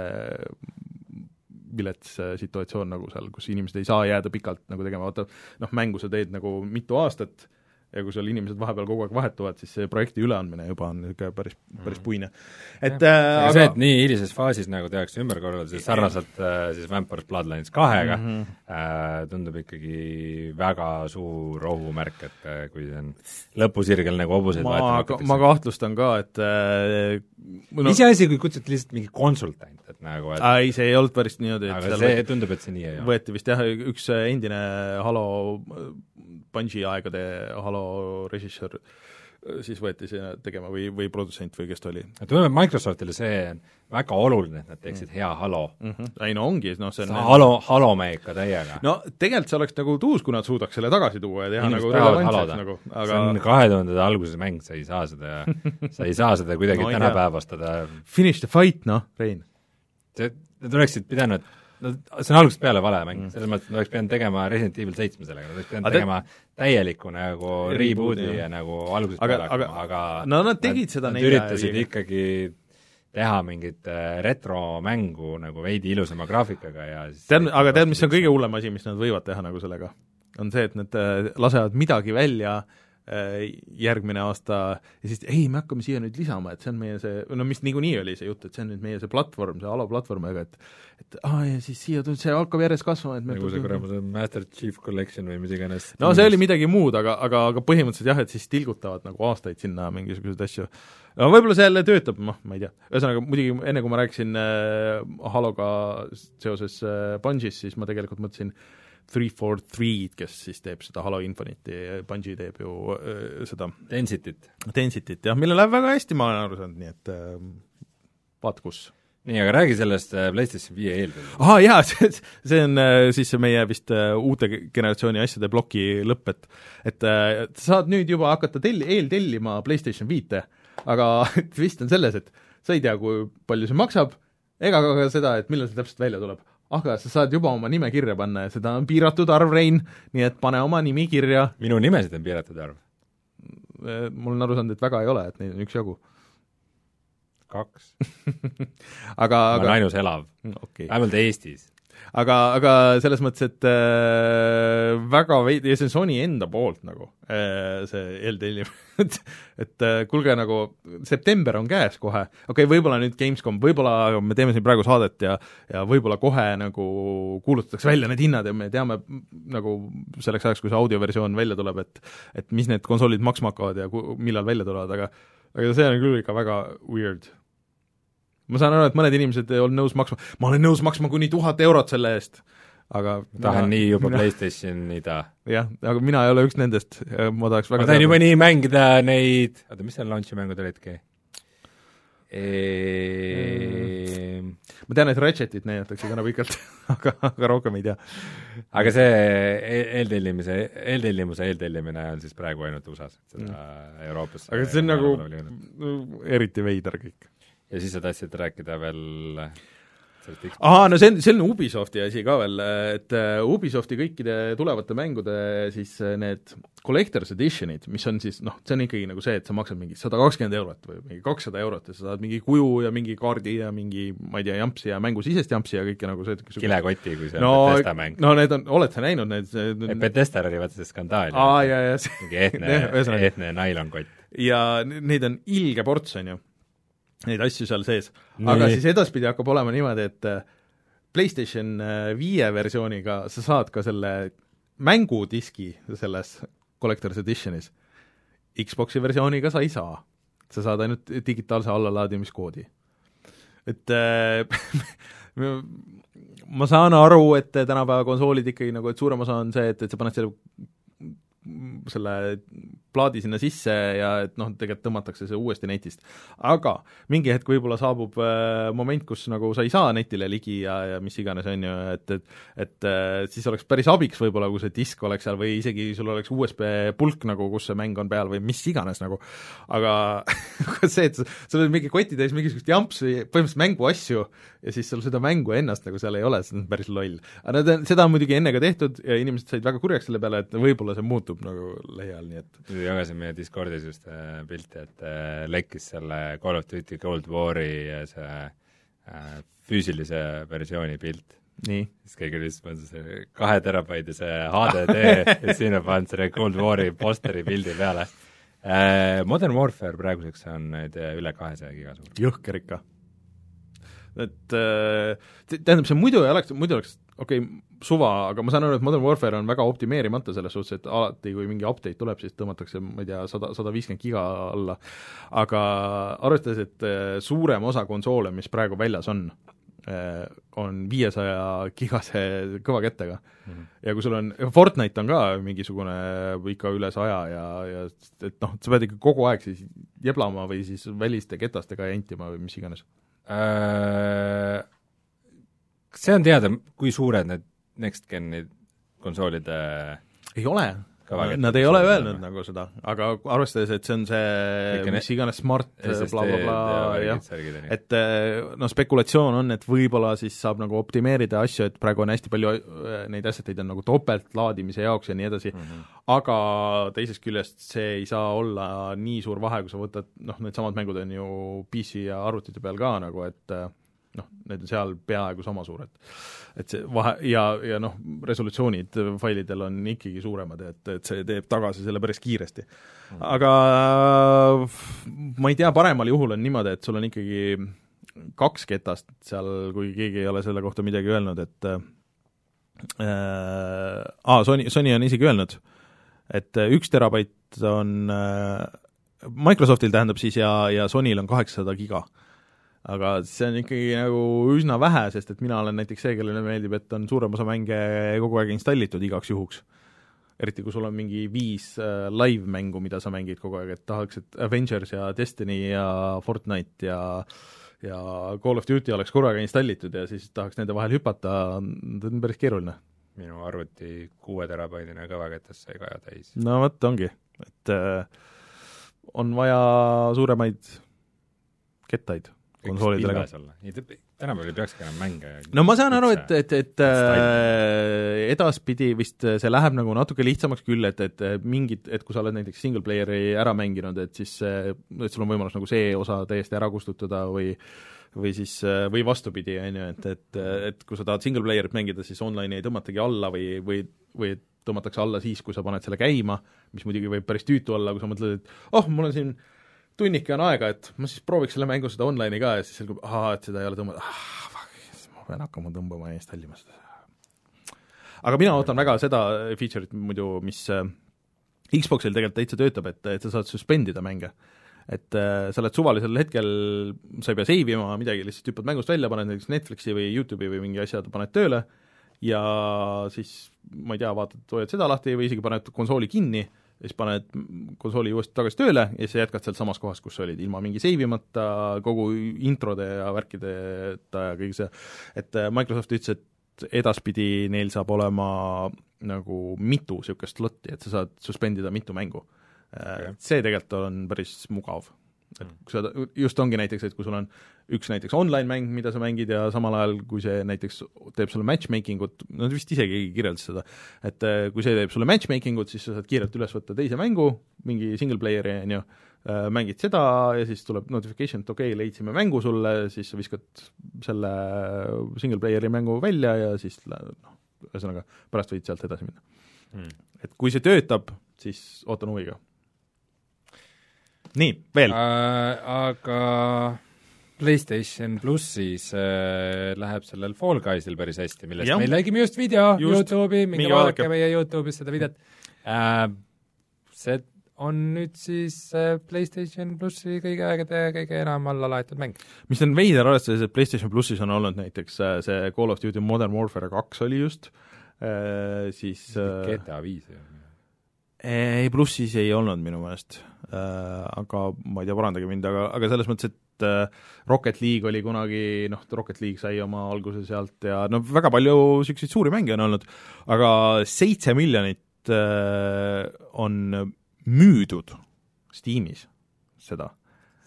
Speaker 2: vilets äh, situatsioon nagu seal, kus inimesed ei saa jääda pikalt nagu tegema, vaata noh, mängu sa teed nagu mitu aastat ja kui seal inimesed vahepeal kogu aeg vahetuvad, siis see projekti üleandmine juba on niisugune päris, päris puine. et äh,
Speaker 3: aga see, et nii hilises faasis nagu tehakse ümberkorraldusi sarnaselt äh, siis Vampire Bloodlines kahega mm,
Speaker 2: Mhm.
Speaker 3: -hmm. äh, tundub ikkagi väga suur ohumärk, et äh, kui see on lõpusirgel nagu hobuseid
Speaker 2: ma, ma kahtlustan ka, et äh, no,
Speaker 3: iseasi, kui kutsuti lihtsalt mingi konsultant, et nagu, et
Speaker 2: ei, see ei olnud päris niimoodi, et
Speaker 3: aga see tundub, et see nii ei ole.
Speaker 2: võeti vist jah, üks endine Halo, Bungi aegade Halo režissöör siis võeti sinna tegema või, või produtsent või kes ta oli
Speaker 3: et Microsoftile see on väga oluline, et nad teeksid hea Halo
Speaker 2: mm. -hmm. ei no ongi, noh see
Speaker 3: see
Speaker 2: on
Speaker 3: Halo, Halo me ikka täiega.
Speaker 2: no tegelikult see oleks nagu tuus, kui nad suudaks selle tagasi tuua ja teha
Speaker 3: Inimesed
Speaker 2: nagu relevantseks nagu,
Speaker 3: aga... see on kahe tuhandete alguses mäng, sa ei saa seda sa ei saa seda kuidagi
Speaker 2: No
Speaker 3: tänapäevastada,
Speaker 2: finish the fight, noh, Rein.
Speaker 3: see, nad oleksid pidanud no see on algusest peale vale mäng mm., selles mõttes, et nad oleks pidanud tegema Resident Evil seitsme sellega, nad oleks pidanud
Speaker 2: Aga te-
Speaker 3: tegema täieliku nagu
Speaker 2: Reboot'i,
Speaker 3: ja nagu algusest
Speaker 2: Aga-
Speaker 3: peale hakkama,
Speaker 2: aga- no nad tegid seda
Speaker 3: nad
Speaker 2: nelja ja
Speaker 3: üritasid
Speaker 2: viiega.
Speaker 3: ikkagi teha mingit äh, retromängu nagu veidi ilusama graafikaga ja
Speaker 2: tead, aga tead, mis on kõige hullem asi, mis nad võivad teha nagu sellega? on see, et nad äh, lasevad midagi välja äh, järgmine aasta ja siis ei, me hakkame siia nüüd lisama, et see on meie see, no mis niikuinii oli see jutt, et see on nüüd meie see platvorm, see Alo platvorm, aga et et aa ja siis siia tuleb, see hakkab järjest kasvama, et
Speaker 3: nagu see kuramuse Master Chief Collection või mis iganes
Speaker 2: no see oli midagi muud, aga, aga, aga põhimõtteliselt jah, et siis tilgutavad nagu aastaid sinna mingisuguseid asju. no võib-olla see jälle töötab, noh, ma ei tea. ühesõnaga muidugi enne, kui ma rääkisin äh, Haloga seoses äh, Bungis, siis ma tegelikult mõtlesin Three for Three'd, kes siis teeb seda Halo Infinite'i, Bungi teeb ju äh, seda
Speaker 3: Density't.
Speaker 2: Density't jah, millel läheb väga hästi, ma olen aru saanud, nii et äh, vaat kus
Speaker 3: nii, aga räägi sellest äh, PlayStation viie eeltööst.
Speaker 2: aa jaa, see, see on äh, siis meie vist äh, uute generatsiooni asjade ploki lõpp, et et sa saad nüüd juba hakata telli-, eeltellima PlayStation viite, aga twist on selles, et sa ei tea, kui palju see maksab, ega ka seda, et millal see täpselt välja tuleb. Aga sa saad juba oma nime kirja panna ja seda on piiratud arv, Rein, nii et pane oma nimi kirja,
Speaker 3: minu nimesid on piiratud arv,
Speaker 2: mul on aru saanud, et väga ei ole, et neid on üksjagu.
Speaker 3: kaks.
Speaker 2: aga,
Speaker 3: ma olen
Speaker 2: aga
Speaker 3: ainus elav,
Speaker 2: okei okay.
Speaker 3: vähemalt Eestis.
Speaker 2: aga, aga selles mõttes, et äh, väga veid-, ja see on Sony enda poolt nagu äh,, see eeltellim, et et äh, kuulge nagu, september on käes kohe, okei okay,, võib-olla nüüd Gamescom, võib-olla me teeme siin praegu saadet ja ja võib-olla kohe nagu kuulutatakse välja need hinnad ja me teame nagu selleks ajaks, kui see audioversioon välja tuleb, et et mis need konsoolid maksma hakkavad ja ku, millal välja tulevad, aga aga see on küll ikka väga weird ma saan aru, et mõned inimesed ei olnud nõus maksma, ma olen nõus maksma kuni tuhat eurot selle eest, aga
Speaker 3: tahan
Speaker 2: mina,
Speaker 3: nii juba PlayStationida.
Speaker 2: jah, aga mina ei ole üks nendest, ma tahaks väga
Speaker 3: ma tahan juba nii mängida neid, oota, mis seal launch'i mängud olidki?
Speaker 2: ma tean, et Ratchetit näidatakse täna pikalt, aga, aga rohkem ei tea.
Speaker 3: aga see e- eeltellimise, eeltellimuse eeltellimine on siis praegu ainult USA-s, seda Euroopasse
Speaker 2: aga see on nagu eriti veider kõik.
Speaker 3: Ja siis sa tahtsid rääkida veel
Speaker 2: ahaa, no see on, see on Ubisofti asi ka veel, et äh, Ubisofti kõikide tulevate mängude siis äh, need collector's edition'id, mis on siis noh, see on ikkagi nagu see, et sa maksad mingi sada kakskümmend eurot või mingi kakssada eurot ja sa saad mingi kuju ja mingi kaardi ja mingi ma ei tea, jampsi ja mängusisest jampsi ja kõike nagu see
Speaker 3: kilekoti, kui see on
Speaker 2: no
Speaker 3: Bethesda, mäng.
Speaker 2: no need on, oled sa näinud need
Speaker 3: Bethesdal oli vaata see skandaal
Speaker 2: aa, jaa, jaa,
Speaker 3: mingi ehtne ehtne nailonkott.
Speaker 2: ja neid on ilge ports, on ju, neid asju seal sees. aga siis edaspidi hakkab olema niimoodi, et äh, PlayStation äh, viie versiooniga sa saad ka selle mängudiski selles Collector's Editionis. Xboxi versiooniga sa ei saa. sa saad ainult digitaalse allalaadimiskoodi. et äh, ma saan aru, et tänapäeva konsoolid ikkagi nagu, et suurem osa on see, et, et sa paned selle selle plaadi sinna sisse ja et noh, tegelikult tõmmatakse see uuesti netist. aga mingi hetk võib-olla saabub äh, moment, kus nagu sa ei saa netile ligi ja, ja mis iganes, on ju, et, et et äh, siis oleks päris abiks võib-olla, kui see disk oleks seal või isegi sul oleks USB pulk nagu, kus see mäng on peal või mis iganes nagu, aga see, et sul on mingi koti täis mingisugust jampsi, põhimõtteliselt mänguasju ja siis sul seda mängu ennast nagu seal ei ole, see on päris loll. aga nad on, seda on muidugi enne ka tehtud ja inimesed said väga kurjaks selle peale, et võib-olla see muutub nagu lähiajal, nii et
Speaker 3: jagasin meie Discordis just äh, pilti, et äh, lekkis selle Call of Duty Cold War'i äh, see äh, füüsilise versiooni pilt. siis keegi oli siis pannud see kahe terabaidise HDD ja sinna pannud selle Cold War'i posteri pildi peale äh,. Modern Warfare praeguseks on nüüd äh, üle kahesaja giga suur.
Speaker 2: jõhker ikka. Et äh, tähendab, see muidu ei oleks, muidu oleks okei okay,, suva, aga ma saan aru, et Modern Warfare on väga optimeerimata selles suhtes, et alati, kui mingi update tuleb, siis tõmmatakse, ma ei tea, sada, sada viiskümmend giga alla, aga arvestades, et äh, suurem osa konsoole, mis praegu väljas on, on viiesaja gigase kõvakettega mm. -hmm. ja kui sul on, Fortnite on ka mingisugune ikka üle saja ja, ja et noh, sa pead ikka kogu aeg siis jeblama või siis väliste ketastega jantima või mis iganes.
Speaker 3: Äh, kas see on teada, kui suured need next gen'i konsoolide
Speaker 2: ei ole, Nad ei ole öelnud nagu seda, aga arvestades, et see on see mis iganes smart blablabla
Speaker 3: ja
Speaker 2: bla, jah. et noh, spekulatsioon on, et võib-olla siis saab nagu optimeerida asju, et praegu on hästi palju äh, neid eid on nagu topeltlaadimise jaoks ja nii edasi. Mm, -hmm. aga teisest küljest see ei saa olla nii suur vahe, kui sa võtad noh, needsamad mängud on ju PC ja arvutite peal ka nagu, et äh, noh, need on seal peaaegu sama suured. et see vahe ja, ja noh, resolutsioonid failidel on ikkagi suuremad, et, et see teeb tagasi selle päris kiiresti. aga ma ei tea, paremal juhul on niimoodi, et sul on ikkagi kaks ketast seal, kui keegi ei ole selle kohta midagi öelnud, et äh, aa, Sony, Sony on isegi öelnud, et üks terabait on äh, Microsoftil tähendab siis ja, ja Sonyl on kaheksasada giga aga see on ikkagi nagu üsna vähe, sest et mina olen näiteks see, kellele meeldib, et on suurem osa mänge kogu aeg installitud igaks juhuks. eriti, kui sul on mingi viis äh, live-mängu, mida sa mängid kogu aeg, et tahaks, et Avengers ja Destiny ja Fortnite ja ja Call of Duty oleks korraga installitud ja siis tahaks nende vahel hüpata, see on päris keeruline.
Speaker 3: minu arvuti kuue terabaidine kõvaketas sai ka täis.
Speaker 2: no vot, ongi, et äh, on vaja suuremaid kettaid konsoolidele ka.
Speaker 3: tänapäeval ei peakski enam mänge
Speaker 2: no ma saan aru, et, et, et äh, edaspidi vist see läheb nagu natuke lihtsamaks küll, et, et mingid, et kui sa oled näiteks single player'i ära mänginud, et siis, et sul on võimalus nagu see osa täiesti ära kustutada või või siis, või vastupidi, on ju, et, et, et kui sa tahad single player'it mängida, siis online'i ei tõmmatagi alla või, või, või tõmmatakse alla siis, kui sa paned selle käima, mis muidugi võib päris tüütu olla, kui sa mõtled, et oh, mul on siin tunnike on aega, et ma siis prooviks selle mängu seda online'i ka ja siis selgub, ahaa, et seda ei ole tõmmatud ah,, fuck, ma pean hakkama tõmbama ja installima seda. aga mina ootan väga seda feature'it muidu, mis äh, Xboxil tegelikult täitsa töötab, et, et sa saad suspendida mänge. et äh, sa oled suvalisel hetkel, sa ei pea save ima midagi, lihtsalt hüppad mängust välja, paned näiteks Netflixi või Youtube'i või mingi asja, paned tööle ja siis ma ei tea, vaatad, hoiad seda lahti või isegi paned konsooli kinni ja siis paned konsooli uuesti tagasi tööle ja siis jätkad sealt samas kohas, kus olid, ilma mingi save imata, kogu introde ja värkideta ja kõige see, et äh, Microsoft ütles, et edaspidi neil saab olema nagu mitu niisugust slotti, et sa saad suspendida mitu mängu. Okay.. See tegelikult on päris mugav et
Speaker 3: Mm.
Speaker 2: kui sa, just ongi näiteks, et kui sul on üks näiteks online-mäng, mida sa mängid ja samal ajal, kui see näiteks teeb sulle matchmaking ut, nad vist isegi kirjeldas seda, et äh, kui see teeb sulle matchmaking ut, siis sa saad kiirelt üles võtta teise mängu, mingi single player'i, on ju, mängid seda ja siis tuleb notification, et okei okay,, leidsime mängu sulle, siis sa viskad selle single player'i mängu välja ja siis noh, ühesõnaga pärast võid sealt edasi minna.
Speaker 3: Mm..
Speaker 2: et kui see töötab, siis ootan huviga nii, veel
Speaker 3: äh,? Aga PlayStation plussis äh, läheb sellel Fall Guysil päris hästi, millest
Speaker 2: Jah.
Speaker 3: me nägime just video
Speaker 2: Just.
Speaker 3: Youtube'i, minge vaadake meie Youtube'is seda videot äh,. see on nüüd siis äh, PlayStation plussi kõige aegade kõige enam alla laetud mäng.
Speaker 2: mis on veider, arvestades, et PlayStation plussis on olnud näiteks äh, see Call of Duty Modern Warfare kaks oli just, siis äh,
Speaker 3: GTA viis ju.
Speaker 2: Ei, plussis ei olnud minu meelest, aga ma ei tea, parandage mind, aga, aga selles mõttes, et äh, Rocket League oli kunagi, noh, Rocket League sai oma alguse sealt ja no väga palju niisuguseid suuri mänge on olnud, aga seitse miljonit äh, on müüdud Steamis seda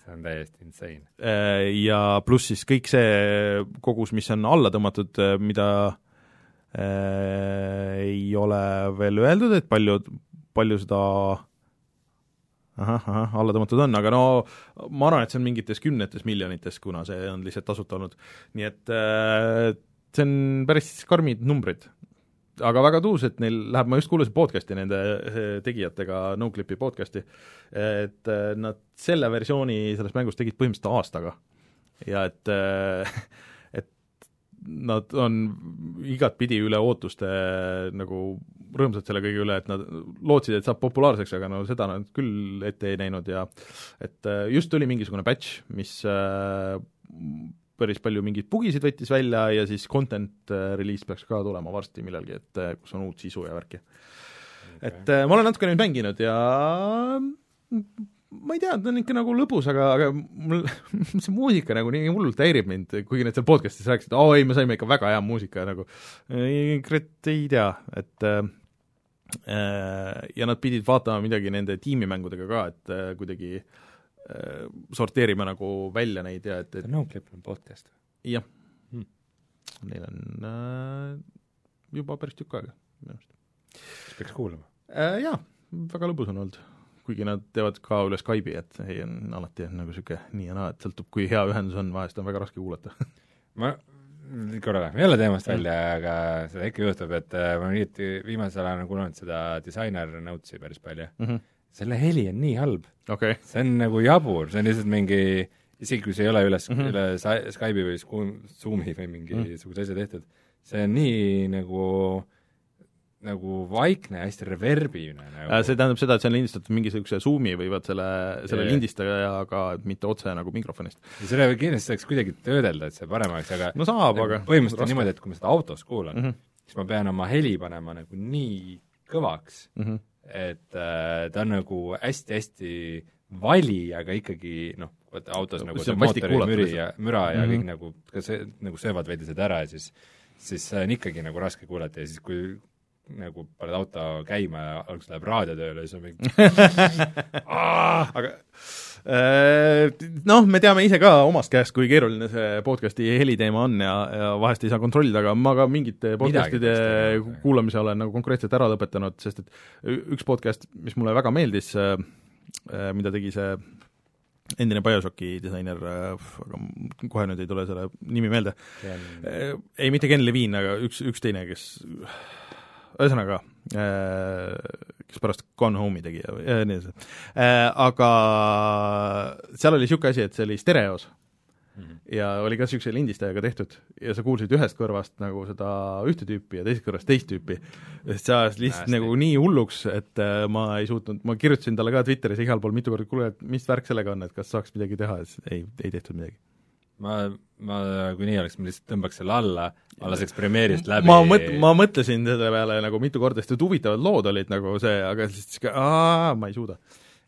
Speaker 3: see on täiesti insane.
Speaker 2: Äh, ja pluss siis kõik see kogus, mis on alla tõmmatud, mida äh, ei ole veel öeldud, et palju, palju seda ahah, ahah, alla tõmmatud on, aga no ma arvan, et see on mingites kümnetes miljonites, kuna see on lihtsalt tasuta olnud. nii et äh, see on päris karmid numbrid. aga väga tuus, et neil läheb, ma just kuulasin podcast'i nende eh, tegijatega, Noclipi podcast'i, et eh, nad selle versiooni sellest mängust tegid põhimõtteliselt aastaga. ja et eh, et nad on igatpidi üle ootuste nagu rõõmsad selle kõige üle, et nad lootsid, et saab populaarseks, aga no seda nad küll ette ei näinud ja et äh, just tuli mingisugune patch, mis äh, päris palju mingeid bugisid võttis välja ja siis content äh, release peaks ka tulema varsti millalgi, et kus on uut sisu ja värki. Okay.. et ma olen natuke neid mänginud ja ma ei tea, ta on ikka nagu lõbus, aga, aga mul see muusika nagu nii hullult häirib mind, kuigi nad seal podcast'is rääkisid, aa ei, me saime ikka väga hea muusika nagu, kurat ei tea, et äh, ja nad pidid vaatama midagi nende tiimimängudega ka, et äh, kuidagi äh, sorteerima nagu välja neid ja et, et
Speaker 3: No Clip on podcast
Speaker 2: jah
Speaker 3: Hmm.
Speaker 2: neil on äh, juba päris tükk aega minu arust
Speaker 3: kas peaks kuulama?
Speaker 2: äh,. Jaa, väga lõbus on olnud. kuigi nad teevad ka üle Skype'i, et ei, on alati on nagu niisugune nii ja naa, et sõltub, kui hea ühendus on, vahest on väga raske kuulata
Speaker 3: ma, korra läheme jälle teemast välja, aga seda ikka juhtub, et äh, ma hiljuti viimasel ajal olen kuulanud seda Designer Notes'i päris palju.
Speaker 2: mm. -hmm.
Speaker 3: selle heli on nii halb,
Speaker 2: okay.,
Speaker 3: see on nagu jabur, see on lihtsalt mingi isegi kui see ei ole üles mm. -hmm. üle Skype'i või Zoomi või mingisuguse
Speaker 2: Mhm.
Speaker 3: asja tehtud, see on nii nagu nagu vaikne ja hästi reverbivne nagu.
Speaker 2: Äh, see tähendab seda, et see on lindistatud mingisuguse Zoomi või vaat selle, selle
Speaker 3: Jaa.
Speaker 2: lindistajaga, mitte otse nagu mikrofonist.
Speaker 3: ja selle kindlasti saaks kuidagi töödelda, et see paremaks, aga
Speaker 2: no saab,
Speaker 3: nagu
Speaker 2: aga
Speaker 3: põhimõtteliselt on niimoodi, et kui ma seda autos kuulan mm,
Speaker 2: mm.
Speaker 3: -hmm. siis ma pean oma heli panema nagu nii kõvaks,
Speaker 2: -hmm.
Speaker 3: et äh, ta on nagu hästi-hästi vali, aga ikkagi noh, vaata autos nagu
Speaker 2: See
Speaker 3: mootori müri ja müra ja mm. -hmm. kõik nagu, ka see, nagu söövad veidi seda ära ja siis siis see on ikkagi nagu raske kuulata ja siis, kui nagu paned auto käima ja alguses läheb raadio tööle, siis on mingi
Speaker 2: aga äh, noh, me teame ise ka omast käest, kui keeruline see podcast'i heliteema on ja, ja vahest ei saa kontrollida, aga ma ka mingite podcast'ide kuulamise olen nagu konkreetselt ära lõpetanud, sest et üks podcast, mis mulle väga meeldis, mida tegi see endine BioShocki disainer, aga kohe nüüd ei tule selle nimi meelde, Äh, ei, mitte Ken Levine, aga üks, üks teine, kes ühesõnaga, kes pärast Gone Home'i tegi ja ja nii edasi. Aga seal oli niisugune asi, et see oli stereos
Speaker 3: Mhm.
Speaker 2: ja oli ka niisuguse lindistajaga tehtud ja sa kuulsid ühest kõrvast nagu seda ühte tüüpi ja teisest kõrvast teist tüüpi. sest see ajas lihtsalt
Speaker 3: Hästi.
Speaker 2: nagu nii hulluks, et äh, ma ei suutnud, ma kirjutasin talle ka Twitteris igal pool mitu korda, kuule, et mis värk sellega on, et kas saaks midagi teha siis ei, ei tehtud midagi.
Speaker 3: Ma, ma kui nii oleks, ma lihtsalt tõmbaks selle alla, ma laseks Premiere'ist läbi
Speaker 2: ma mõt-, ma mõtlesin selle peale nagu mitu korda, sest et huvitavad lood olid nagu see, aga siis aa, ma ei suuda.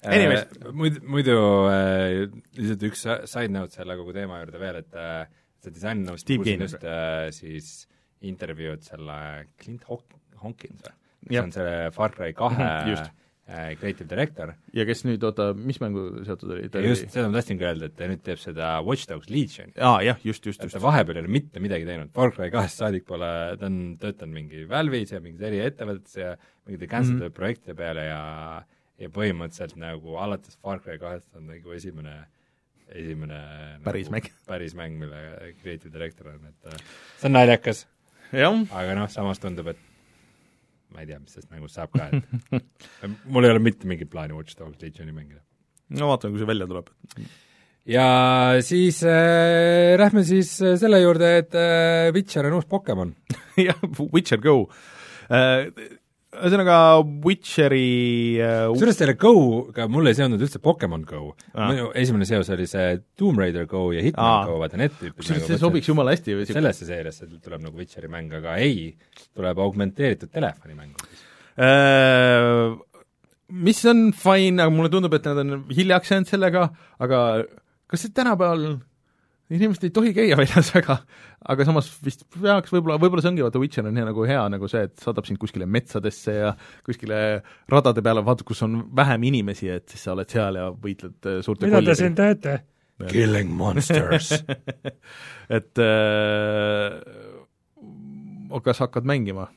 Speaker 2: Anyways.
Speaker 3: äh, muidu, muidu äh, lihtsalt üks side note selle kogu teema juurde veel, et äh, see disain
Speaker 2: Gaynor.
Speaker 3: just äh, siis intervjuud selle Clint Hawk-, Hawkins või?
Speaker 2: Jah.
Speaker 3: on selle Far Cry kahe
Speaker 2: Just.
Speaker 3: Äh, creative director
Speaker 2: ja kes nüüd, oota, mis mängu seotud oli?
Speaker 3: just seda ma tahtsingi öelda, et ta nüüd teeb seda Watch Dogs Legioni.
Speaker 2: aa, jah, just, just, just
Speaker 3: ta. vahepeal ei ole mitte midagi teinud, Far Cry kahest saadik pole, ta on töötanud mingi Valve'is ja mingis eriettevõtetes ja mingite cancel mm -hmm. projektide peale ja ja põhimõtteliselt nagu alates Far Cry kahest on nagu esimene esimene
Speaker 2: Päris
Speaker 3: nagu,
Speaker 2: mäng.
Speaker 3: päris mäng, mille creative director on, et äh, see on naljakas, aga noh, samas tundub, et ma ei tea, mis sellest mängust saab ka, et mul ei ole mitte mingit plaani Watch Dogs Legioni mängida.
Speaker 2: no vaatame, kui see välja tuleb.
Speaker 3: ja siis äh, lähme siis äh, selle juurde, et äh, Witcher on uus Pokemon.
Speaker 2: jah, Witcher Go äh, ühesõnaga Witcheri äh,
Speaker 3: kusjuures selle Go-ga mul ei seondunud üldse Pokemon Go ah.. minu esimene seos oli see Tomb Raider Go ja Hitman
Speaker 2: Aa.
Speaker 3: ah. Go, vaata need tüüpid
Speaker 2: kusjuures see sobiks jumala hästi või
Speaker 3: sellesse seeriasse tuleb nagu Witcheri mäng, aga ei, tuleb augmenteeritud telefonimäng.
Speaker 2: Äh, mis on fine, aga mulle tundub, et nad on hiljaks jäänud sellega, aga kas see tänapäeval inimesed ei tohi käia väljas väga, aga samas vist peaks võib-olla, võib-olla see ongi, vaata Witcher on hea nagu hea nagu see, et saadab sind kuskile metsadesse ja kuskile radade peale, vaata, kus on vähem inimesi, et siis sa oled seal ja võitled äh, suurte kollidega.
Speaker 3: teete? Killing monsters
Speaker 2: et äh, kas hakkad mängima?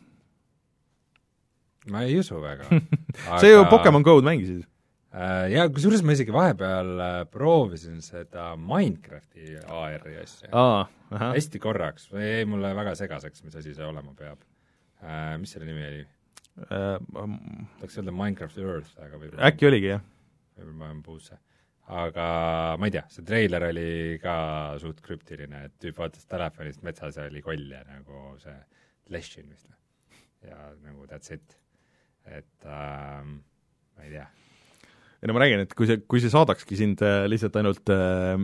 Speaker 3: ma ei usu väga
Speaker 2: Aga... sa ju Pokemon Go-d mängisid.
Speaker 3: Äh, ja kusjuures ma isegi vahepeal äh, proovisin seda Minecrafti AR-i asja
Speaker 2: ahah.
Speaker 3: hästi korraks, jäi mulle väga segaseks, mis asi see olema peab äh, mis selle nimi oli?
Speaker 2: Äh,
Speaker 3: tahaks öelda Minecraft Earth, aga võib-olla
Speaker 2: äkki oligi, jah?
Speaker 3: võib-olla ma olen puusse. aga ma ei tea, see treiler oli ka suht krüptiline, et tüüp vaatas telefonist metsas ja oli koll ja nagu see Leshin vist või? ja nagu that's it. et ähm, ma ei tea.
Speaker 2: Ei no ma räägin, et kui see, kui see saadakski sind äh, lihtsalt ainult äh,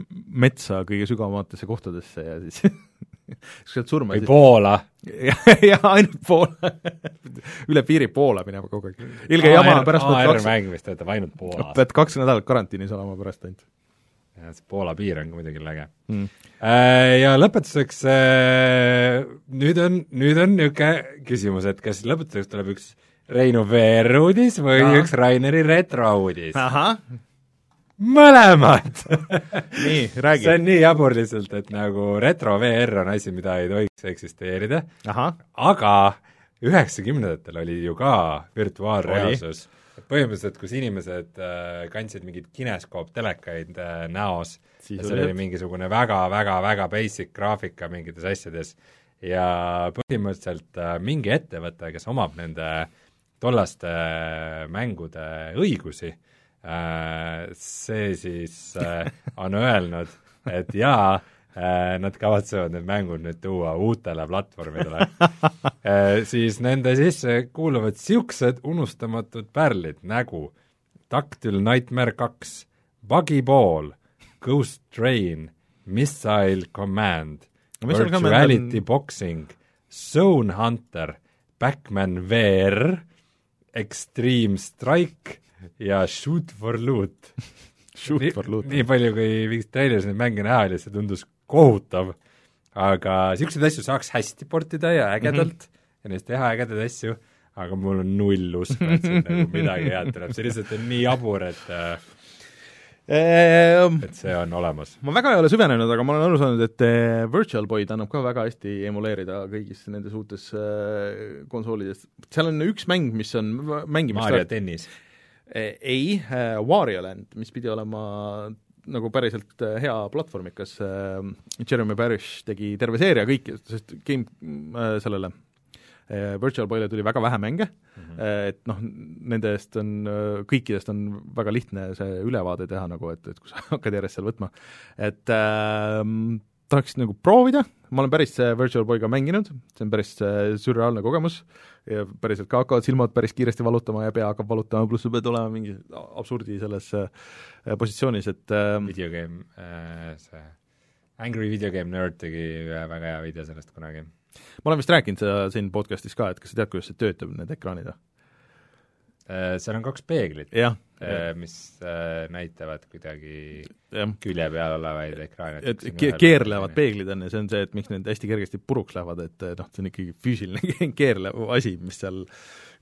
Speaker 2: metsa kõige sügavamatesse kohtadesse ja siis siis saad surma
Speaker 3: või Poola.
Speaker 2: jah, ainult Poola üle piiri Poola minema kogu aeg. ilge jama, pärast pead kaks,
Speaker 3: mäng vist töötab ainult Poolas.
Speaker 2: pead kaks nädalat karantiinis olema pärast ainult
Speaker 3: jah, see Poola piir on ka muidugi äge
Speaker 2: mm..
Speaker 3: Äh, ja lõpetuseks nüüd on, nüüd on niisugune küsimus, et kas lõpetuseks tuleb üks Reinu VR-uudis või
Speaker 2: Ahah.
Speaker 3: üks Raineri retrouudis? mõlemad
Speaker 2: nii,
Speaker 3: see
Speaker 2: räägi.
Speaker 3: on nii jabur lihtsalt, et nagu retro VR on asi, mida ei tohiks eksisteerida, aga üheksakümnendatel oli ju ka virtuaalreaalsus. põhimõtteliselt, kus inimesed äh, kandsid mingeid kineskooptelekaid äh, näos
Speaker 2: Siis
Speaker 3: ja
Speaker 2: oli
Speaker 3: seal oli mingisugune väga-väga-väga basic graafika mingites asjades ja põhimõtteliselt äh, mingi ettevõte, kes omab nende tollaste äh, mängude õigusi äh,, see siis äh, on öelnud, et jaa nad kavatsevad need mängud nüüd tuua uutele platvormidele. Siis nende sisse kuuluvad niisugused unustamatud pärlid nagu Ductile Nightmare kaks, Buggy Ball, Ghost Train, Missile Command,
Speaker 2: Command
Speaker 3: Virtuality
Speaker 2: on-
Speaker 3: Boxing, Zone Hunter, Backman VR, Extreme Strike ja Shoot for Loot.
Speaker 2: shoot for loot.
Speaker 3: nii palju, kui mingis treileris neid mänge näha oli, see tundus kohutav, aga niisuguseid asju saaks hästi portida ja ägedalt mm -hmm. ja neist teha ägedaid asju, aga mul on null usku, et siin nagu midagi head tuleb, see lihtsalt on nii jabur, et äh, et see on olemas.
Speaker 2: ma väga ei ole süvenenud, aga ma olen aru saanud, et eh, Virtual Boy'd annab ka väga hästi emuleerida kõigis nendes uutes äh, konsoolides. seal on üks mäng, mis on mängimist
Speaker 3: Mario tennis.
Speaker 2: Eh, ei Wario Land, mis pidi olema nagu päriselt hea platvormikas Jeremy Parish tegi terve seeria kõiki, sest game sellele Virtual Boyle tuli väga vähe mänge. Mm, -hmm. et noh, nende eest on, kõikidest on väga lihtne see ülevaade teha nagu, et, et kui sa hakkad järjest seal võtma, et äh, tahaks nagu proovida, ma olen päris Virtual Boyga mänginud, see on päris sürreaalne kogemus. Ja päriselt ka hakkavad silmad päris kiiresti valutama ja pea hakkab valutama, pluss sa pead olema mingi absurdi selles positsioonis, et äh,
Speaker 3: videogame äh,, see Angry Video Game Nerd tegi ühe väga hea video sellest kunagi.
Speaker 2: Ma olen vist rääkinud seda siin podcastis ka, et kas sa tead, kuidas see töötab, need ekraanid või?
Speaker 3: Äh, seal on kaks peeglit,
Speaker 2: jah,
Speaker 3: mis äh, näitavad kuidagi
Speaker 2: jah,
Speaker 3: külje peal olevaid ekraane.
Speaker 2: et ke- keerlevad peeglid on ja see on see, et miks need hästi kergesti puruks lähevad, et noh, see on ikkagi füüsiline keerlev asi, mis seal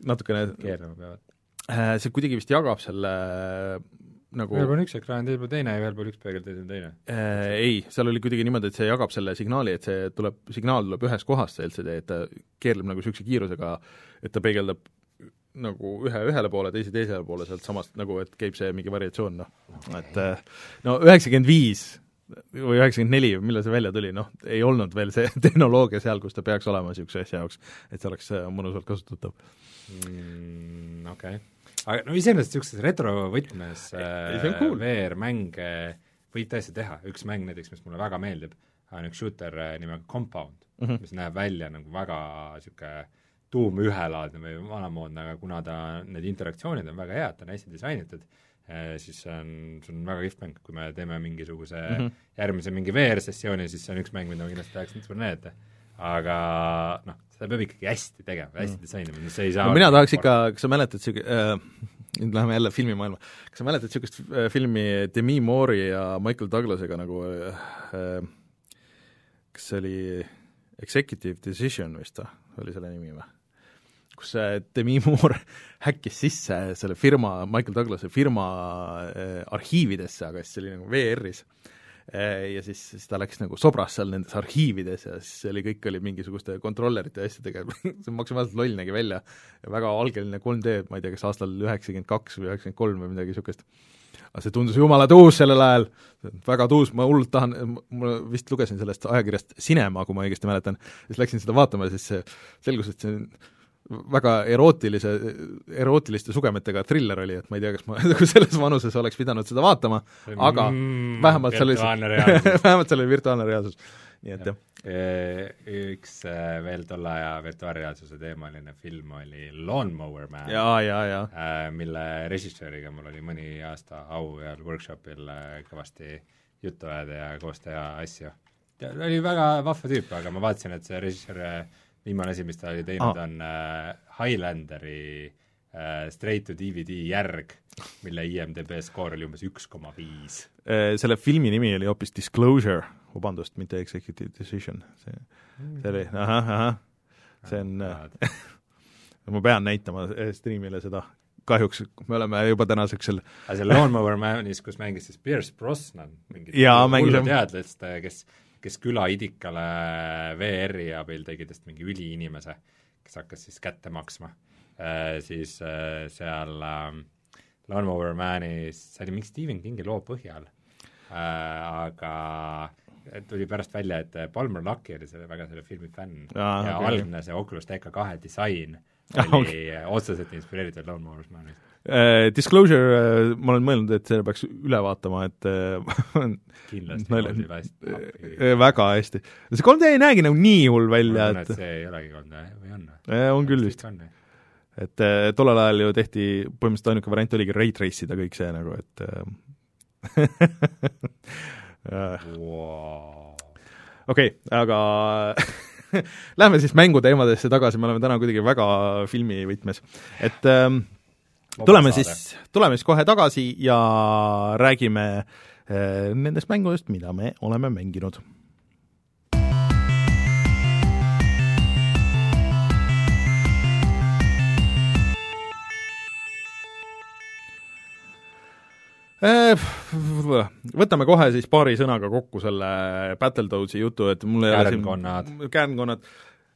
Speaker 2: natukene,
Speaker 3: keerlema peavad.
Speaker 2: see kuidagi vist jagab selle nagu
Speaker 3: ühel pool on üks ekraan, teisel pool teine ja ühel pool üks peegel, teisel teine.
Speaker 2: Äh, ei, seal oli kuidagi niimoodi, et see jagab selle signaali, et see tuleb, signaal tuleb ühest kohast, see LCD, et ta keerleb nagu niisuguse kiirusega, et ta peegeldab nagu ühe ühele poole, teise teisele poole sealt samast nagu, et käib see mingi variatsioon, noh. et äh, no üheksakümmend viis või üheksakümmend neli, millal see välja tuli, noh, ei olnud veel see tehnoloogia seal, kus ta peaks olema niisuguse asja jaoks, et see oleks äh, mõnusalt kasutatav.
Speaker 3: mm,. okei okay., aga no iseenesest niisuguses retrovõtmes
Speaker 2: on cool.
Speaker 3: VR-mänge võib tõesti teha, üks mäng näiteks, mis mulle väga meeldib, on üks shooter äh, nimega Compound mm. -hmm. mis näeb välja nagu väga niisugune tuum ühelaadne või vanamoodne, aga kuna ta, need interaktsioonid on väga head, ta on hästi disainitud, siis see on, see on väga kihvt mäng, kui me teeme mingisuguse mm. -hmm. järgmise mingi VR-sessiooni, siis see on üks mäng, mida ma kindlasti tahaks natuke näidata. aga noh, seda peab ikkagi hästi tegema, hästi disainima, see ei saa
Speaker 2: no mina tahaks ikka, kas sa mäletad siuke- äh,, nüüd läheme jälle filmimaailma, kas sa mäletad niisugust äh, filmi Demi Moore'i ja Michael Douglasega nagu äh, kas see oli Executive Decision vist või, oli selle nimi või? kus see Demi Moore häkkis sisse selle firma, Michael Douglase firma äh, arhiividesse, aga siis see oli nagu VR-is ja siis, siis ta läks nagu sobras seal nendes arhiivides ja siis oli, kõik oli mingisuguste kontrollerite ja asjadega, see maksimaalselt loll nägi välja. Ja väga algeline 3D, ma ei tea, kas aastal üheksakümmend kaks või üheksakümmend kolm või midagi niisugust aga see tundus jumala tuus sellel ajal, väga tuus, ma hullult tahan, ma vist lugesin sellest ajakirjast Cinema, kui ma õigesti mäletan, siis läksin seda vaatama ja siis selgus, et see on väga erootilise, erootiliste sugemetega triller oli, et ma ei tea, kas ma nagu selles vanuses oleks pidanud seda vaatama, aga
Speaker 3: Mm,
Speaker 2: vähemalt seal oli vähemalt seal oli virtuaalne reaalsus. nii et jah,
Speaker 3: üks äh, veel tolle aja virtuaalreaalsuse teemaline film oli Lawnmower Man. mille režissööriga mul oli mõni aasta au ühel workshopil kõvasti juttu ajada ja koos teha asju. ta oli väga vahva tüüp, aga ma vaatasin, et see režissöör, viimane asi, mis ta oli teinud
Speaker 2: Ah.
Speaker 3: ah., on äh, Highlanderi äh, straight to DVD järg, mille IMDB skoor oli umbes üks koma viis.
Speaker 2: Äh, selle filmi nimi oli hoopis Disclosure, vabandust, mitte Executive Decision, see, see oli, ahah, ahah, see on, ma pean näitama striimile seda, kahjuks me oleme juba tänaseks seal
Speaker 3: aga see Lawnmower Manis, kus mängis siis Pierce Brosnan, mingit
Speaker 2: Jaa, mängis jah.
Speaker 3: teadlast, kes, kes külaidikale VR-i abil tegi tast mingi üliinimese, kes hakkas siis kätte maksma äh, siis äh, seal äh, Lawnmower Manis, see oli mingi Stephen Kingi loo põhjal äh,, aga tuli pärast välja, et Palmer Lucky oli selle, väga selle filmi fänn
Speaker 2: Aa,
Speaker 3: ja
Speaker 2: okei.
Speaker 3: algne see Oculus TK2 disain
Speaker 2: Ah,
Speaker 3: oli
Speaker 2: okei.
Speaker 3: otseselt inspireeritud Lawnmower Manist.
Speaker 2: Uh, Disclosure uh,, ma olen mõelnud, et selle peaks üle vaatama, et uh,
Speaker 3: kindlasti
Speaker 2: Nalja-
Speaker 3: loodi hästi
Speaker 2: uh, väga hästi. see 3D ei näegi nagu nii hull välja,
Speaker 3: et see ei olegi olnud jah, või on?
Speaker 2: on küll vist. et tollel ajal ju tehti, põhimõtteliselt ainuke variant oligi rate race ida kõik see nagu, et
Speaker 3: Wow.
Speaker 2: okei okay,, aga lähme siis mänguteemadesse tagasi, me oleme täna kuidagi väga filmi võtmes, et ähm, tuleme siis, tuleme siis kohe tagasi ja räägime äh, nendest mängudest, mida me oleme mänginud. Äh, Võtame kohe siis paari sõnaga kokku selle Battletoadsi jutu, et mul ei ole siin kärnkonnad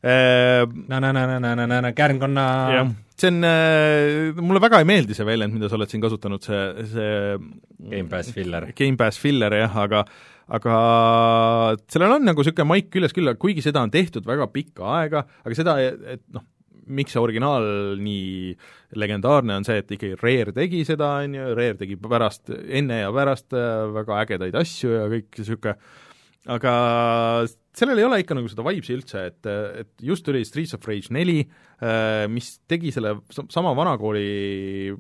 Speaker 3: na-na-na-na-na-na-na, kärnkonna
Speaker 2: jah, see on mulle väga ei meeldi see väljend, mida sa oled siin kasutanud, see, see
Speaker 3: Gamepass filler.
Speaker 2: Gamepass filler jah, aga aga sellel on nagu niisugune maik küljes küll, kuigi seda on tehtud väga pikka aega, aga seda, et noh, miks see originaal nii legendaarne on see, et ikkagi Rare tegi seda, on ju, Rare tegi pärast, enne ja pärast väga ägedaid asju ja kõik niisugune aga sellel ei ole ikka nagu seda vibesi üldse, et, et just tuli Streets of Rage neli, mis tegi selle sa- sama vanakooli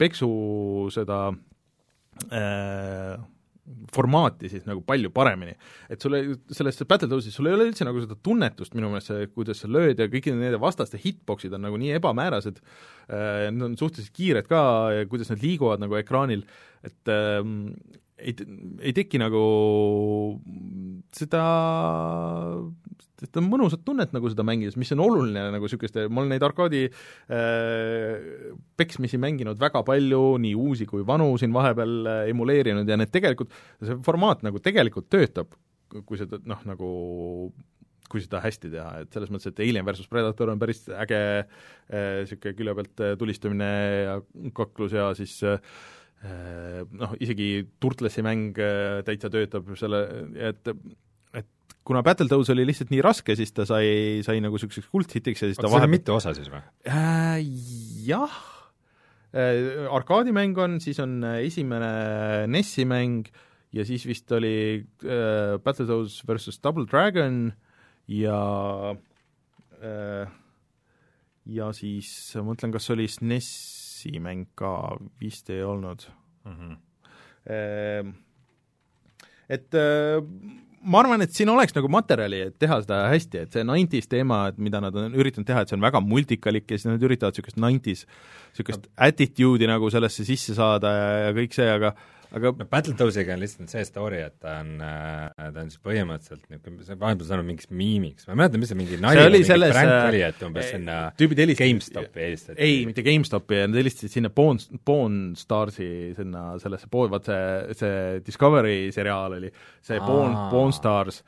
Speaker 2: peksu seda äh, formaati siis nagu palju paremini. et sul ei, selles Battletoadsis sul ei ole üldse nagu seda tunnetust minu meelest, see, kuidas sa lööd ja kõik nende vastaste hitbox'id on nagu nii ebamäärased äh,, need on suhteliselt kiired ka ja kuidas nad liiguvad nagu ekraanil, et ähm, ei, ei teki nagu seda, seda mõnusat tunnet nagu seda mängides, mis on oluline nagu niisuguste, ma olen neid arkaadi äh, peksmisi mänginud väga palju, nii uusi kui vanu siin vahepeal äh, emuleerinud ja need tegelikult, see formaat nagu tegelikult töötab, kui seda noh, nagu kui seda hästi teha, et selles mõttes, et Alien versus Predator on päris äge niisugune külje pealt äh, tulistamine ja kaklus ja siis äh, noh, isegi Turtlesi mäng äh, täitsa töötab selle, et et kuna Battletoads oli lihtsalt nii raske, siis ta sai, sai nagu niisuguseks kulthitiks ja siis ta
Speaker 3: seal on
Speaker 2: vahepeal
Speaker 3: mitu osa siis või?
Speaker 2: äh, jah äh,, arkaadimäng on, siis on äh, esimene NES-i mäng ja siis vist oli äh, Battletoads versus Double Dragon ja äh, ja siis ma mõtlen, kas oli SNES-i mäng ka, vist ei olnud. Ehm, et äh, ma arvan, et siin oleks nagu materjali, et teha seda hästi, et see 90s teema, et mida nad on üritanud teha, et see on väga multikalik ja siis nad üritavad niisugust 90s, niisugust attitude'i nagu sellesse sisse saada ja, ja kõik see, aga aga
Speaker 3: no Battletoadsiga on lihtsalt see story, et ta on, ta on siis põhimõtteliselt niisugune, see vahepeal saanud mingiks miimiks, ma ei mäleta, mis see mingi nali
Speaker 2: oli
Speaker 3: mingi pränk
Speaker 2: äh,
Speaker 3: oli, et umbes sinna
Speaker 2: tüübid helistasid
Speaker 3: GameStopi helistati.
Speaker 2: ei, mitte GameStopi, nad helistasid sinna Pawn, Pawn Starsi sinna sellesse pool, vaat see, see Discovery seriaal oli, see Pawn Pawn Stars,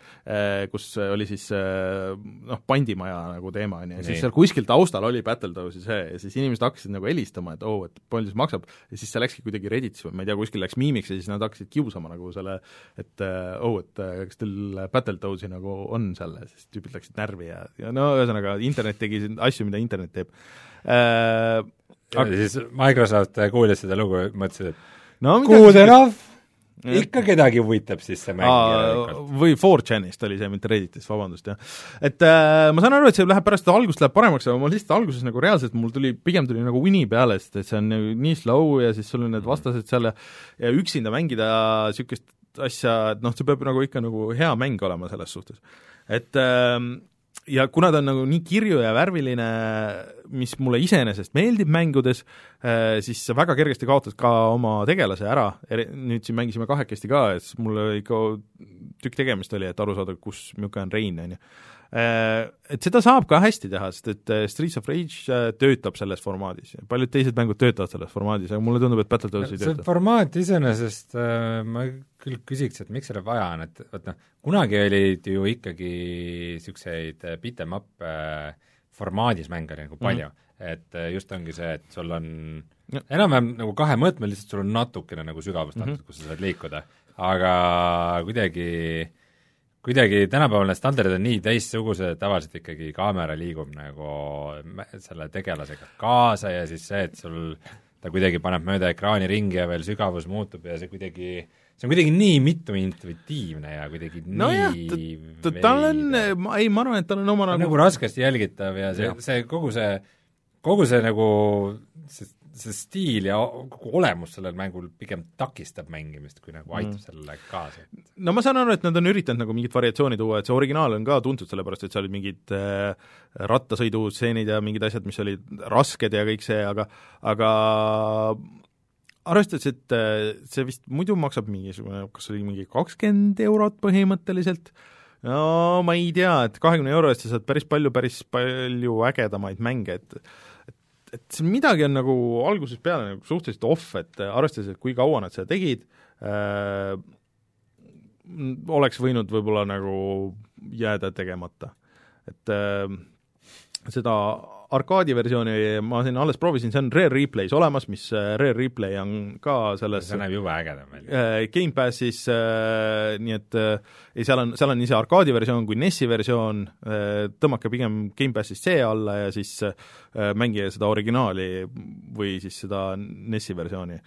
Speaker 2: kus oli siis noh, pandimaja nagu teema, on ju, ja siis seal kuskil taustal oli Battletoadsi see ja siis inimesed hakkasid nagu helistama, et oo oh,, et palju see maksab, ja siis see läkski kuidagi Redditisse ma ei tea, kuskil läks miimiks ja siis nad hakkasid kiusama nagu selle, et oh,, et eh, kas teil Battletoadsi nagu on seal siis tüübid läksid närvi ja, ja no ühesõnaga, internet tegi asju, mida internet teeb äh,.
Speaker 3: ja siis Microsoft kuulis seda lugu ja mõtlesid, et
Speaker 2: no
Speaker 3: good enough, ikka kedagi huvitab siis see mäng
Speaker 2: või 4chanist oli see, mitte Redditist, vabandust, jah. et äh, ma saan aru, et see läheb pärast algust läheb paremaks, aga ma lihtsalt alguses nagu reaalselt mul tuli, pigem tuli nagu uni peale, sest et see on nagu nii slow ja siis sul on need vastased seal ja ja üksinda mängida niisugust asja, et noh, see peab nagu ikka nagu hea mäng olema selles suhtes. et ähm, ja kuna ta on nagu nii kirju ja värviline, mis mulle iseenesest meeldib mängudes, siis sa väga kergesti kaotad ka oma tegelase ära, nüüd siin mängisime kahekesti ka, et mul ikka tükk tegemist oli, et aru saada, kus, milline on Rein, on ju. Et seda saab ka hästi teha, sest et äh, Streets of Rage äh, töötab selles formaadis ja paljud teised mängud töötavad selles formaadis, aga mulle tundub, et Battletoads ei
Speaker 3: see
Speaker 2: tööta.
Speaker 3: formaat iseenesest äh, ma küll küsiks, et miks seda vaja on, et vot noh, kunagi olid ju ikkagi niisuguseid beat em up äh, formaadis mänge nagu palju mm, -hmm. et äh, just ongi see, et sul on
Speaker 2: Ja.
Speaker 3: enam-vähem nagu kahemõõtmeliselt, sul on natukene nagu sügavust antud mm, -hmm. kus sa saad liikuda, aga kuidagi kuidagi tänapäeval need standardid on nii teistsugused, et tavaliselt ikkagi kaamera liigub nagu selle tegelasega kaasa ja siis see, et sul ta kuidagi paneb mööda ekraani ringi ja veel sügavus muutub ja see kuidagi, see on kuidagi nii mitu intuitiivne ja kuidagi
Speaker 2: nojah,
Speaker 3: nii
Speaker 2: tal on, ei, ma arvan, et tal on oma nagu
Speaker 3: nagu raskesti jälgitav ja see
Speaker 2: Jah.,
Speaker 3: see kogu see, kogu see nagu see, see stiil ja kogu olemus sellel mängul pigem takistab mängimist, kui nagu aitab
Speaker 2: Mm.
Speaker 3: sellele kaasa.
Speaker 2: no ma saan aru, et nad on üritanud nagu mingit variatsiooni tuua, et see originaal on ka tuntud sellepärast, et seal olid mingid äh, rattasõidustseenid ja mingid asjad, mis olid rasked ja kõik see, aga aga arvestades, et äh, see vist muidu maksab mingisugune, kas oli mingi kakskümmend eurot põhimõtteliselt, no ma ei tea, et kahekümne euro eest sa saad päris palju, päris palju ägedamaid mänge, et et, see midagi on nagu algusest peale nagu suhteliselt off, et arvestades, et kui kaua nad seda tegid äh,, oleks võinud võib-olla nagu jääda tegemata. et äh, seda arkaadi versiooni ma siin alles proovisin, see on Rare Replays olemas, mis äh, Rare Replay on ka selles
Speaker 3: see näeb jube ägedam välja.
Speaker 2: äh, Gamepassis äh, nii et äh, ei, seal on, seal on nii see arkaadi versioon kui NES-i versioon äh,, tõmmake pigem Gamepassist see alla ja siis äh, mängige seda originaali või siis seda NES-i versiooni.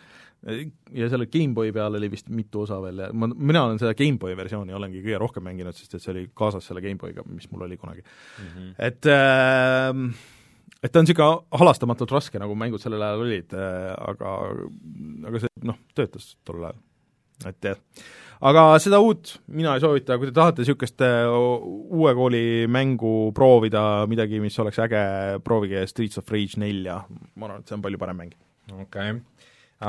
Speaker 2: ja selle GameBoy peal oli vist mitu osa veel ja ma, mina olen seda GameBoy versiooni olengi kõige rohkem mänginud, sest et see oli kaasas selle GameBoyga, mis mul oli kunagi
Speaker 3: Mm -hmm.
Speaker 2: et äh, et ta on niisugune halastamatult raske, nagu mängud sellel ajal olid äh,, aga aga see noh, töötas tol ajal. et jah. aga seda uut mina ei soovita, kui te tahate niisugust äh, uue kooli mängu proovida, midagi, mis oleks äge, proovige Streets of Rage nelja, ma arvan, et see on palju parem mäng.
Speaker 3: okei okay.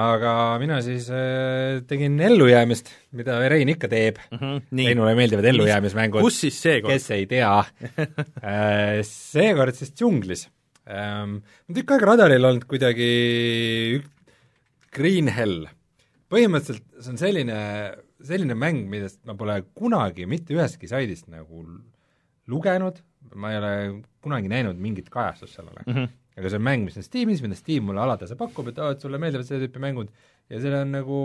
Speaker 3: aga mina siis äh, tegin ellujäämist, mida Rein ikka teeb mm.
Speaker 2: nii,
Speaker 3: Reinule meeldivad ellujäämismängud.
Speaker 2: kus siis seekord?
Speaker 3: kes ei tea Äh, seekord siis džunglis. Ma tükk aega radaril olnud kuidagi Green Hell. põhimõtteliselt see on selline, selline mäng, millest ma pole kunagi mitte ühestki saidist nagu lugenud, ma ei ole kunagi näinud mingit kajastust sellele mm. -hmm. aga see on mäng, mis on Steamis, mida Steam mulle alatasa pakub, et aa, et sulle meeldivad seda tüüpi mängud ja seda on nagu,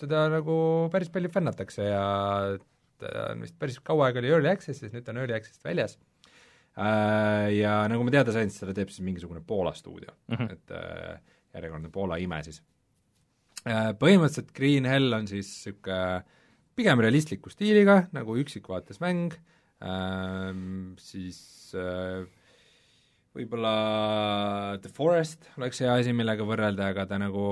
Speaker 3: seda nagu päris palju fännatakse ja ta on vist päris kaua aega oli Early Access'is, nüüd ta on Early Access'ist väljas ja nagu ma teada sain, seda teeb siis mingisugune Poola stuudio mm,
Speaker 2: Mhm.
Speaker 3: -hmm. et äh, järjekordne Poola ime siis äh,. Põhimõtteliselt Green Hell on siis niisugune pigem realistliku stiiliga, nagu üksikvaates mäng ähm,, siis äh, võib-olla The Forest oleks hea asi, millega võrrelda, aga ta nagu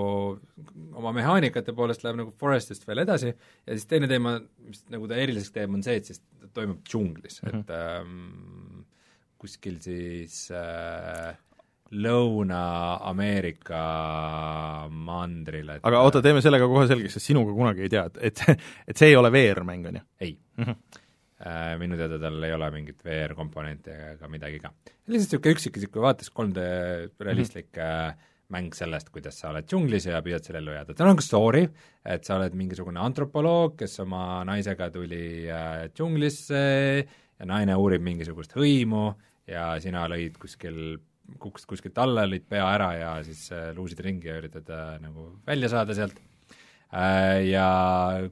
Speaker 3: oma mehaanikate poolest läheb nagu Forestist veel edasi ja siis teine teema, mis nagu ta eriliseks teeb, on see, et siis ta toimub džunglis mm, -hmm. et ähm, kuskil siis äh, Lõuna-Ameerika mandril, et
Speaker 2: aga oota, teeme selle ka kohe selgeks, sest sinuga kunagi ei tea, et, et et see ei ole VR-mäng, on ju?
Speaker 3: ei
Speaker 2: mm. -hmm.
Speaker 3: äh, minu teada tal ei ole mingit VR-komponenti ega midagi ka. lihtsalt niisugune üksikisiku vaates 3D realistlik mm -hmm. mäng sellest, kuidas sa oled džunglis ja püüad seal ellu jääda. tal on ka story, et sa oled mingisugune antropoloog, kes oma naisega tuli äh, džunglisse ja naine uurib mingisugust hõimu ja sina lõid kuskil kukkusid kuskilt alla, lõid pea ära ja siis äh, luusid ringi ja üritad äh, nagu välja saada sealt äh, ja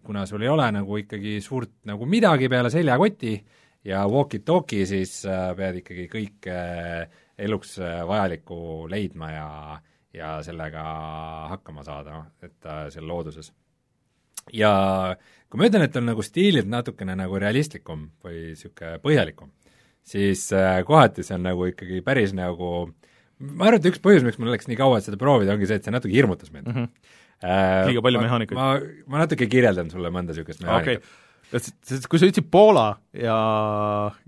Speaker 3: kuna sul ei ole nagu ikkagi suurt nagu midagi peale seljakoti ja walkie-talkie, siis pead ikkagi kõik eluks vajalikku leidma ja ja sellega hakkama saada, et äh, seal looduses. ja kui ma ütlen, et on nagu stiililt natukene nagu realistlikum või niisugune põhjalikum, siis äh, kohati see on nagu ikkagi päris nagu ma arvan, et üks põhjus, miks mul läks nii kaua, et seda proovida, ongi see, et see natuke hirmutas mind mm. -hmm.
Speaker 2: Liiga palju mehaanikuid.
Speaker 3: ma, ma natuke kirjeldan sulle mõnda niisugust mehaanikat
Speaker 2: okay., kui sa ütlesid Poola ja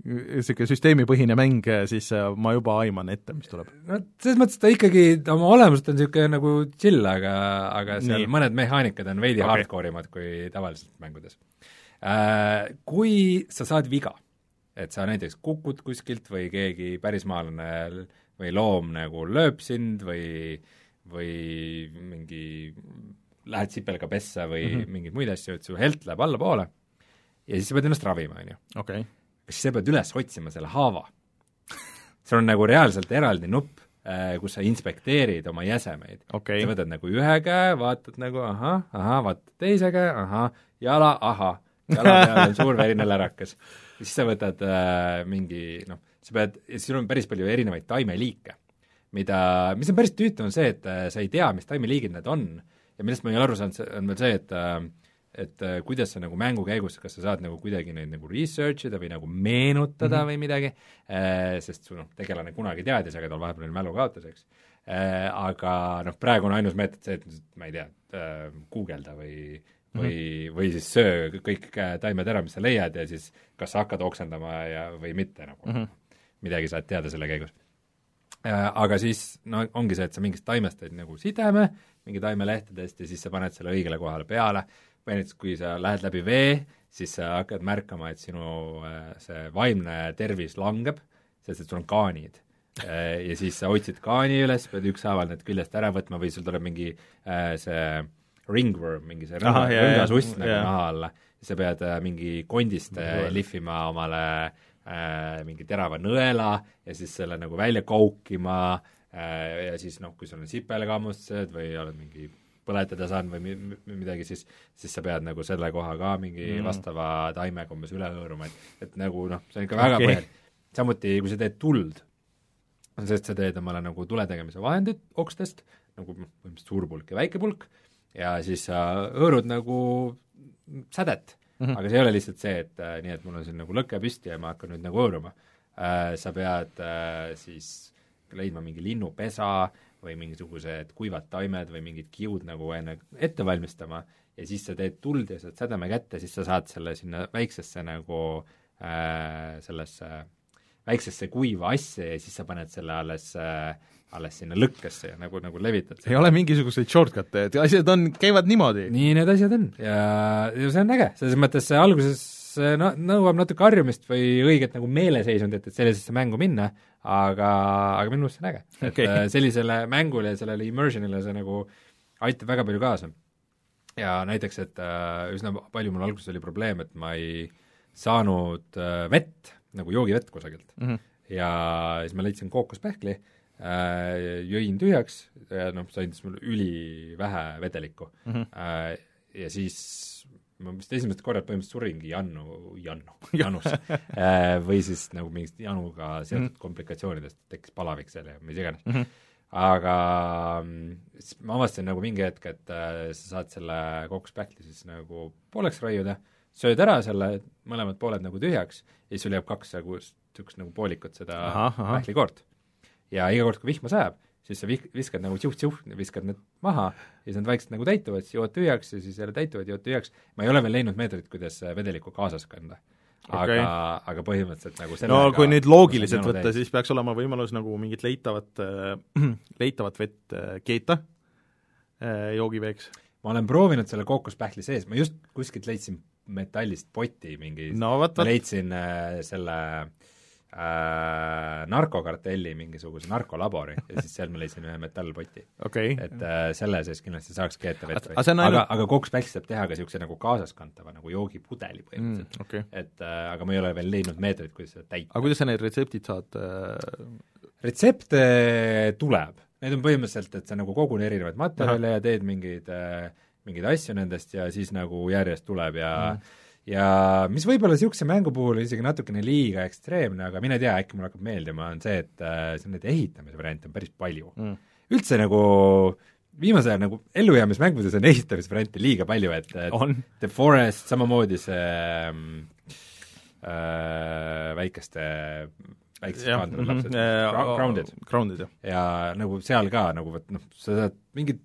Speaker 2: niisugune süsteemipõhine mäng, siis äh, ma juba aiman ette, mis tuleb.
Speaker 3: no selles mõttes ta ikkagi, oma olemuselt on niisugune nagu chill, aga, aga seal
Speaker 2: Nii.
Speaker 3: Mõned mehaanikad on veidi okay. hardcore imad kui tavaliselt mängudes äh,. Kui sa saad viga, et sa näiteks kukud kuskilt või keegi pärismaalane või loom nagu lööb sind või, või mingi lähed sipelga pessa või mm -hmm. mingeid muid asju, et su helt läheb allapoole ja siis sa pead ennast ravima, on ju.
Speaker 2: okei okay.
Speaker 3: siis sa pead üles otsima selle haava. sul on nagu reaalselt eraldi nupp, kus sa inspekteerid oma jäsemeid
Speaker 2: okay..
Speaker 3: sa võtad nagu ühe käe, vaatad nagu ahah, ahah, vaatad teise käe, ahah, jala, ahah, jala peal on suur verine lärakas. siis sa võtad äh, mingi noh, sa pead, sul on päris palju erinevaid taimeliike, mida, mis on päris tüütu, on see, et äh, sa ei tea, mis taimeliigid need on ja millest ma ei ole aru saanud, on veel see, et äh, et äh, kuidas sa nagu mängu käigus, kas sa saad nagu kuidagi neid nagu research ida või nagu meenutada mm -hmm. või midagi, äh, sest su noh, tegelane kunagi teadis, aga tal vahepeal oli mälu kaotus, eks. Aga noh, praegu on ainus meetod see, et ma ei tea, guugelda või või mm, -hmm. või siis söö kõik taimed ära, mis sa leiad ja siis kas sa hakkad oksendama ja, või mitte nagu mm. -hmm. midagi saad teada selle käigus. Aga siis no ongi see, et sa mingist taimest teed nagu sideme, mingi taimelehtedest ja siis sa paned selle õigele kohale peale, või näiteks kui sa lähed läbi vee, siis sa hakkad märkama, et sinu äh, see vaimne tervis langeb, sest et sul on kaanid. Äh, ja siis sa otsid kaani üles, pead ükshaaval need küljest ära võtma või sul tuleb mingi äh, see ringworm, mingi see rõnga, rõngasuss nagu naha alla, siis sa pead mingi kondist lihvima omale äh, mingi terava nõela ja siis selle nagu välja koukima äh,, Äh, ja siis noh, kui sul on sipelgammustused või oled mingi põletada saanud või mi-, midagi, siis, siis sa pead nagu selle koha ka mingi mm. vastava taimega umbes üle hõõruma, et et nagu noh, see on ikka väga okay. põhjalik. samuti, kui sa teed tuld, et sa teed omale nagu tule tegemise vahendid okstest, nagu põhimõtteliselt suur pulk ja väike pulk, ja siis sa hõõrud nagu sädet mm, -hmm. aga see ei ole lihtsalt see, et äh, nii, et mul on siin nagu lõke püsti ja ma hakkan nüüd nagu hõõruma äh,. Sa pead äh, siis leidma mingi linnupesa või mingisugused kuivad taimed või mingid kiud nagu enne ette valmistama ja siis sa teed tuld ja saad sädeme kätte, siis sa saad selle sinna väiksesse nagu äh, sellesse väiksesse kuiva asja ja siis sa paned selle alles äh, alles sinna lõkkesse ja nagu, nagu levitad
Speaker 2: ei ole mingisuguseid shortcut'e, et asjad on, käivad niimoodi?
Speaker 3: nii need asjad on ja, ja see on äge, selles mõttes alguses no nõuab natuke harjumist või õiget nagu meeleseisundit, et sellisesse mängu minna, aga, aga minu meelest see on äge okay.. et äh, sellisele mängule ja sellele immersionile see nagu aitab väga palju kaasa. ja näiteks, et äh, üsna palju mul alguses oli probleem, et ma ei saanud äh, vett, nagu joogivett kusagilt mm. -hmm. ja siis ma leidsin kookospähkli äh,, jõin tühjaks ja noh, see andis mulle ülivähe vedelikku mm. -hmm. Äh, ja siis ma vist esimesed korrad põhimõtteliselt suringi Jannu, Jannu, Janus äh, või siis nagu mingist Januga seotud mm -hmm. komplikatsioonidest tekkis palavik seal ja mis iganes mm. -hmm. aga siis ma avastasin nagu mingi hetk, et äh, sa saad selle kokospähkli siis nagu pooleks raiuda, sööd ära selle mõlemad pooled nagu tühjaks ja siis sul jääb kaks nagu niisugust nagu poolikut seda pähklikoort. Ja iga kord, kui vihma sajab, siis sa vih-, viskad nagu tšuh-tšuh, viskad need maha ja siis nad vaikselt nagu täituvad, siis jood tühjaks ja siis jälle täituvad, jood tühjaks. ma ei ole veel leidnud meetodit, kuidas vedelikku kaasas kanda. aga okay., aga põhimõtteliselt nagu
Speaker 2: no kui nüüd loogiliselt võtta, siis peaks olema võimalus nagu mingit leitavat äh,, leitavat vett äh, keeta äh, joogiveeks.
Speaker 3: ma olen proovinud selle kookospähkli sees, ma just kuskilt leidsin metallist poti mingi
Speaker 2: no,
Speaker 3: leidsin äh, selle äh, äh, narkokartelli mingisuguse narkolabori ja siis seal ma leidsin ühe metallpoti
Speaker 2: okay..
Speaker 3: et äh, selle sees kindlasti saaks keeta vett või
Speaker 2: aga,
Speaker 3: aga, aga kookspälks saab teha ka niisuguse nagu kaasaskantava nagu joogipudeli põhimõtteliselt
Speaker 2: mm,. Okay.
Speaker 3: et äh, aga ma ei ole veel leidnud meetodit, kuidas seda täita.
Speaker 2: aga kuidas sa need retseptid saad äh...
Speaker 3: retsepte tuleb, need on põhimõtteliselt, et sa nagu kogud erinevaid materjale ja teed mingeid äh, mingeid asju nendest ja siis nagu järjest tuleb ja mm ja mis võib-olla niisuguse mängu puhul isegi natukene liiga ekstreemne, aga mine tea, äkki mulle hakkab meeldima, on see, et äh, see on neid ehitamise variante on päris palju mm.. üldse nagu viimasel ajal nagu ellujäämismängudes on ehitamisvariante liiga palju, et, et The Forest, samamoodi see äh, väikeste väikesed maandunud
Speaker 2: mhm, lapsed mm,
Speaker 3: Grounded.
Speaker 2: Grounded, jah.
Speaker 3: ja nagu seal ka nagu vot noh, sa saad mingit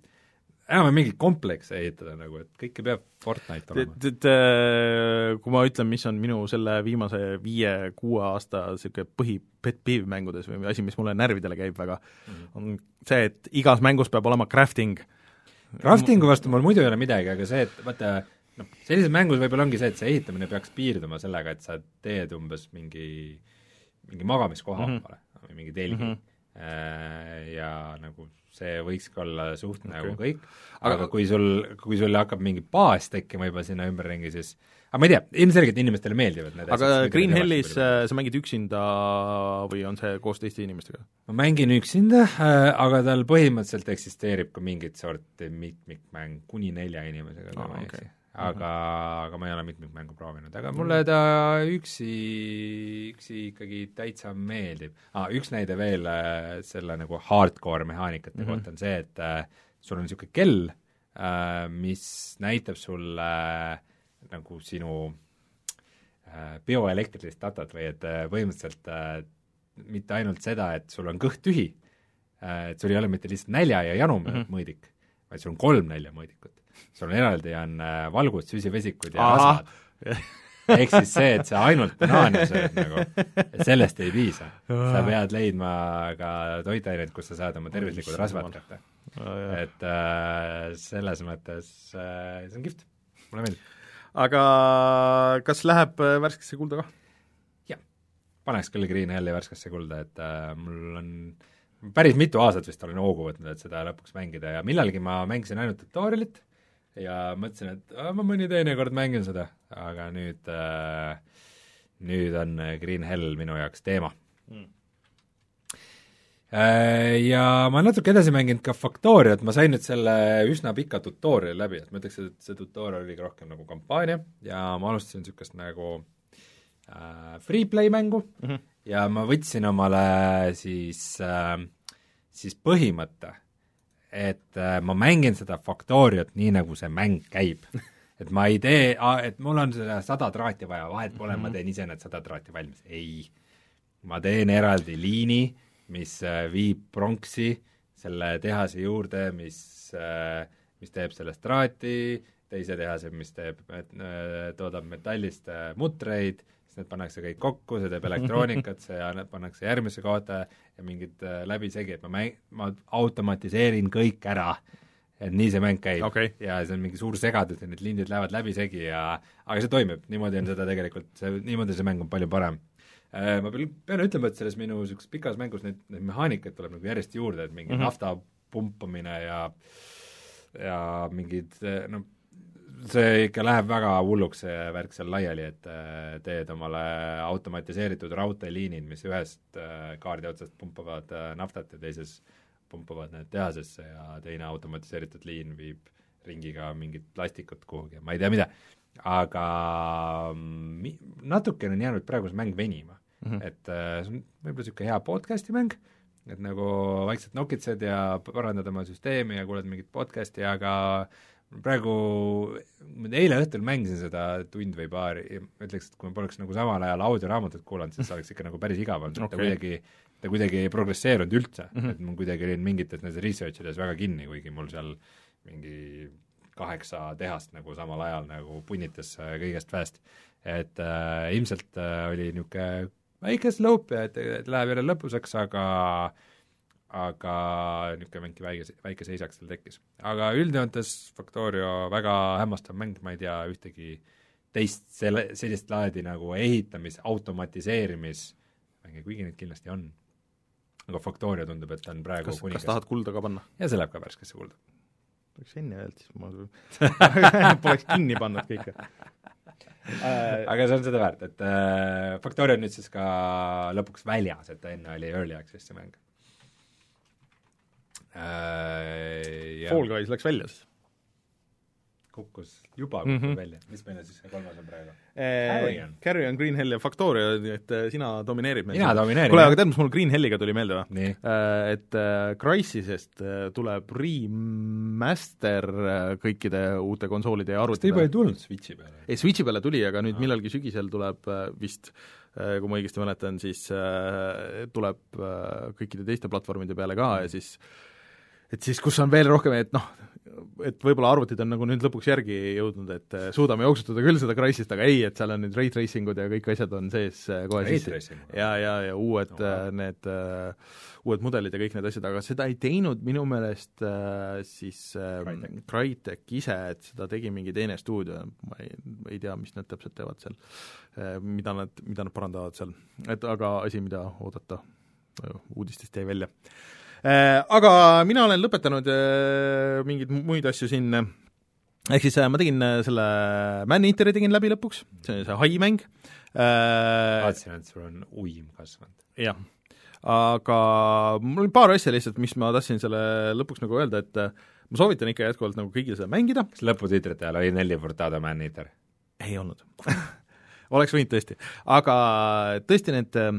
Speaker 3: enam-vähem mingit komplekse ehitada nagu, et kõike peab Fortnite olema.
Speaker 2: et, et äh, kui ma ütlen, mis on minu selle viimase viie-kuue aasta niisugune põhi pet peeve mängudes või asi, mis mulle närvidele käib väga mm, -hmm. on see, et igas mängus peab olema crafting.
Speaker 3: Craftingu vastu mul muidu ei ole midagi, aga see, et vaata, noh, sellises mängus võib-olla ongi see, et see ehitamine peaks piirduma sellega, et sa teed umbes mingi, mingi magamiskoha mm -hmm. või mingi telgi mm. -hmm. Ja nagu see võikski olla suht okay. nagu kõik, aga
Speaker 2: Aga-
Speaker 3: kui sul, kui sul hakkab mingi baas tekkima juba sinna ümberringi, siis aga ma ei tea, ilmselgelt inimestele meeldivad need
Speaker 2: aga Green
Speaker 3: mida
Speaker 2: Hellis äh, sa mängid üksinda või on see koos teiste inimestega?
Speaker 3: ma mängin üksinda, aga tal põhimõtteliselt eksisteerib ka mingit sorti mitmikmäng kuni nelja inimesega, kui ma ei eksi. aga, aga ma ei ole mitmikmängu proovinud, aga mulle ta üksi, üksi ikkagi täitsa meeldib ah,. üks näide veel äh, selle nagu hardcore mehaanikate mm
Speaker 2: Mhm.
Speaker 3: -hmm. kohta on see, et äh, sul on niisugune kell äh,, mis näitab sulle äh, nagu sinu äh, bioelektrilist datat või et äh, põhimõtteliselt äh, mitte ainult seda, et sul on kõht tühi äh,, et sul ei ole mitte lihtsalt nälja ja janu mm
Speaker 2: Mhm.
Speaker 3: -hmm. mõõdik, vaid sul on kolm näljamõõdikut. Sul on eraldi, on äh, valgud, süsivesikud ja rasvad. ehk siis see, et sa ainult banaane sööd nagu, sellest ei piisa. sa pead leidma ka toitaineid, kus sa saad oma tervislikud rasvad kätte.
Speaker 2: aga
Speaker 3: et äh, selles mõttes äh, see on kihvt, mulle meeldib.
Speaker 2: kas läheb äh, värskesse kulda ka?
Speaker 3: paneks küll Green Helli värskesse kulda, et äh, mul on päris mitu aastat vist olen hoogu võtnud, et seda lõpuks mängida ja millalgi ma mängisin ainult tutorial'it ja mõtlesin, et ma mõni teinekord mängin seda, aga nüüd äh, nüüd on Green Hell minu jaoks teema
Speaker 2: Mm.
Speaker 3: Äh, ja ma natuke edasi mänginud ka Factoriat, ma sain nüüd selle üsna pika tutorial'i läbi, et ma ütleks, et see tutorial oli rohkem nagu kampaania ja ma alustasin niisugust nagu äh, free-play mängu mm. -hmm. ja ma võtsin omale siis äh,, siis põhimõtte, et äh, ma mängin seda Factoriat nii, nagu see mäng käib. et ma ei tee, et mul on seda sada traati vaja, vahet pole mm, -hmm. ma teen ise need sada traati valmis, ei ma teen eraldi liini, mis äh, viib pronksi selle tehase juurde, mis, mis teeb sellest traati, teise tehase, mis teeb, toodab metallist äh, mutreid, siis need pannakse kõik kokku, see teeb elektroonikat, see anna- pannakse järgmisse kohta ja mingid äh, läbisegi, et ma mäng-, ma automatiseerin kõik ära, et nii see mäng käib
Speaker 2: Okei.
Speaker 3: ja see on mingi suur segadus ja need lindid lähevad läbisegi ja aga see toimib, niimoodi on seda tegelikult, see, niimoodi see mäng on palju parem. Ma pean, pean ütlema, et selles minu niisuguses pikas mängus neid, neid mehaanikaid tuleb nagu järjest juurde, et mingi mm. -hmm. nafta pumpamine ja ja mingid no see ikka läheb väga hulluks, see värk seal laiali, et äh, teed omale automatiseeritud raudteeliinid, mis ühest äh, kaardi otsast pumpavad äh, naftat ja teises pumpavad need tehasesse ja teine automatiseeritud liin viib ringiga mingit plastikut kuhugi, ma ei tea mida. aga mm, mi- natukene on jäänud praegu see mäng venima mm. -hmm. et äh, see on võib-olla niisugune hea podcast'i mäng, et nagu vaikselt nokitsed ja parandad oma süsteemi ja kuulad mingit podcast'i, aga praegu, eile õhtul mängisin seda tund või paar ja ma ütleks, et kui ma poleks nagu samal ajal audioraamatut kuulanud, siis oleks ikka nagu päris igav olnud, et ta kuidagi ta kuidagi ei progresseerunud üldse mm. -hmm. et ma kuidagi olin mingites nendes research ides väga kinni, kuigi mul seal mingi kaheksa tehast nagu samal ajal nagu punnitas äh, kõigest väest. et äh, ilmselt äh, oli niisugune väike slope ja et, et läheb jälle lõpuseks, aga aga niisugune mingi väike, väike seisak seal tekkis. aga üldjoontes Factorio väga hämmastav mäng, ma ei tea ühtegi teist selle, sellist laadi nagu ehitamis, automatiseerimis mänge, kuigi neid kindlasti on. aga Factorio tundub, et ta on praegu
Speaker 2: kas, kas tahad kulda ka panna?
Speaker 3: ja see läheb ka värskesse kulda.
Speaker 2: oleks enne öelnud, siis ma poleks kinni pannud kõike
Speaker 3: aga see on seda väärt, et äh, Factorio on nüüd siis ka lõpuks väljas, et ta enne oli Early Access see mäng äh,.
Speaker 2: Fall Guys läks välja siis
Speaker 3: kukkus juba
Speaker 2: Mhm.
Speaker 3: kukkus mm -hmm. välja, mis meil siis see kolmas on praegu?
Speaker 2: Carry
Speaker 3: on.
Speaker 2: Carry on Green Hell ja Factorio, nii et äh, sina domineerid meil
Speaker 3: mina domineerin.
Speaker 2: kuule, aga tead, mis mul Green Helliga tuli meelde või? Et äh, Crysisest äh, tuleb remaster äh, kõikide uute konsoolide ja
Speaker 3: kas ta
Speaker 2: arvutite
Speaker 3: juba ei tulnud Switchi peale?
Speaker 2: ei, Switchi peale tuli, aga nüüd
Speaker 3: Aa.
Speaker 2: millalgi sügisel tuleb äh, vist, kui ma õigesti mäletan, siis äh, tuleb äh, kõikide teiste platvormide peale ka ja siis ja et siis kus on veel rohkem, et noh, et võib-olla arvutid on nagu nüüd lõpuks järgi jõudnud, et äh, suudame jooksutada küll seda Crysist, aga ei, et seal on nüüd ray tracing ud ja kõik asjad on sees äh, kohe sisse. ja, ja, ja uued
Speaker 3: No, wow.
Speaker 2: need uh, uued mudelid ja kõik need asjad, aga seda ei teinud minu meelest uh, siis uh,
Speaker 3: Crytek.
Speaker 2: Ise, et seda tegi mingi teine stuudio, ma ei, ei tea, mis nad täpselt teevad seal mida nad, mida nad parandavad seal, et aga asi, mida oodata, uudistest jäi välja Äh, aga mina olen lõpetanud äh, mingeid muid asju siin, ehk siis äh, ma tegin äh, selle Man-Eateri tegin läbi lõpuks, see on see hai mäng äh,,
Speaker 3: vaatasin, et sul on uim kasvanud.
Speaker 2: jah, aga mul oli paar asja lihtsalt, mis ma tahtsin selle lõpuks nagu öelda, et äh, ma soovitan ikka jätkuvalt nagu kõigil seda mängida,
Speaker 3: kas lõputiitrite ajal oli Nelli Furtado Man-Eater?
Speaker 2: ei olnud. Oleks võinud tõesti, aga tõesti need äh,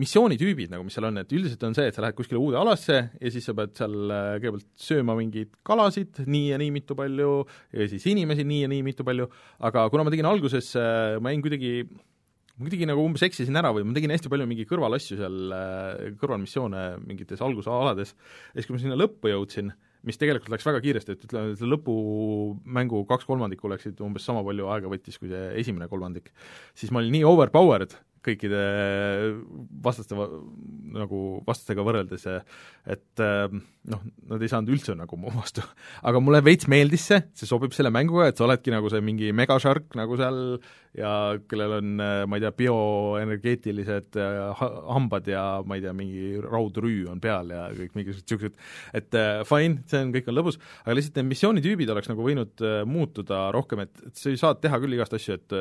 Speaker 2: missioonitüübid nagu, mis seal on, et üldiselt on see, et sa lähed kuskile uude alasse ja siis sa pead seal äh, kõigepealt sööma mingeid kalasid, nii ja nii mitu palju, ja siis inimesi nii ja nii mitu palju, aga kuna ma tegin alguses, ma jäin kuidagi ma kuidagi nagu umbes eksisin ära või ma tegin hästi palju mingi kõrvalasju seal, kõrvalmissioone mingites algusalades, ja siis, kui ma sinna lõppu jõudsin, mis tegelikult läks väga kiiresti, et ütleme, selle lõpumängu kaks kolmandikku läksid umbes sama palju aega võttis kui see esimene kolmandik, siis ma olin nii overpowered kõikide vastaste, nagu vastastega võrreldes, et noh, nad ei saanud üldse nagu mu vastu. aga mulle veits meeldis see, see sobib selle mänguga, et sa oledki nagu see mingi megashark nagu seal ja kellel on, ma ei tea, bioenergeetilised ha- hambad ja ma ei tea, mingi raudrüü on peal ja kõik mingisugused niisugused, et äh, fine, see on, kõik on lõbus, aga lihtsalt need missioonitüübid oleks nagu võinud muutuda rohkem, et, et sa saad teha küll igast asju, et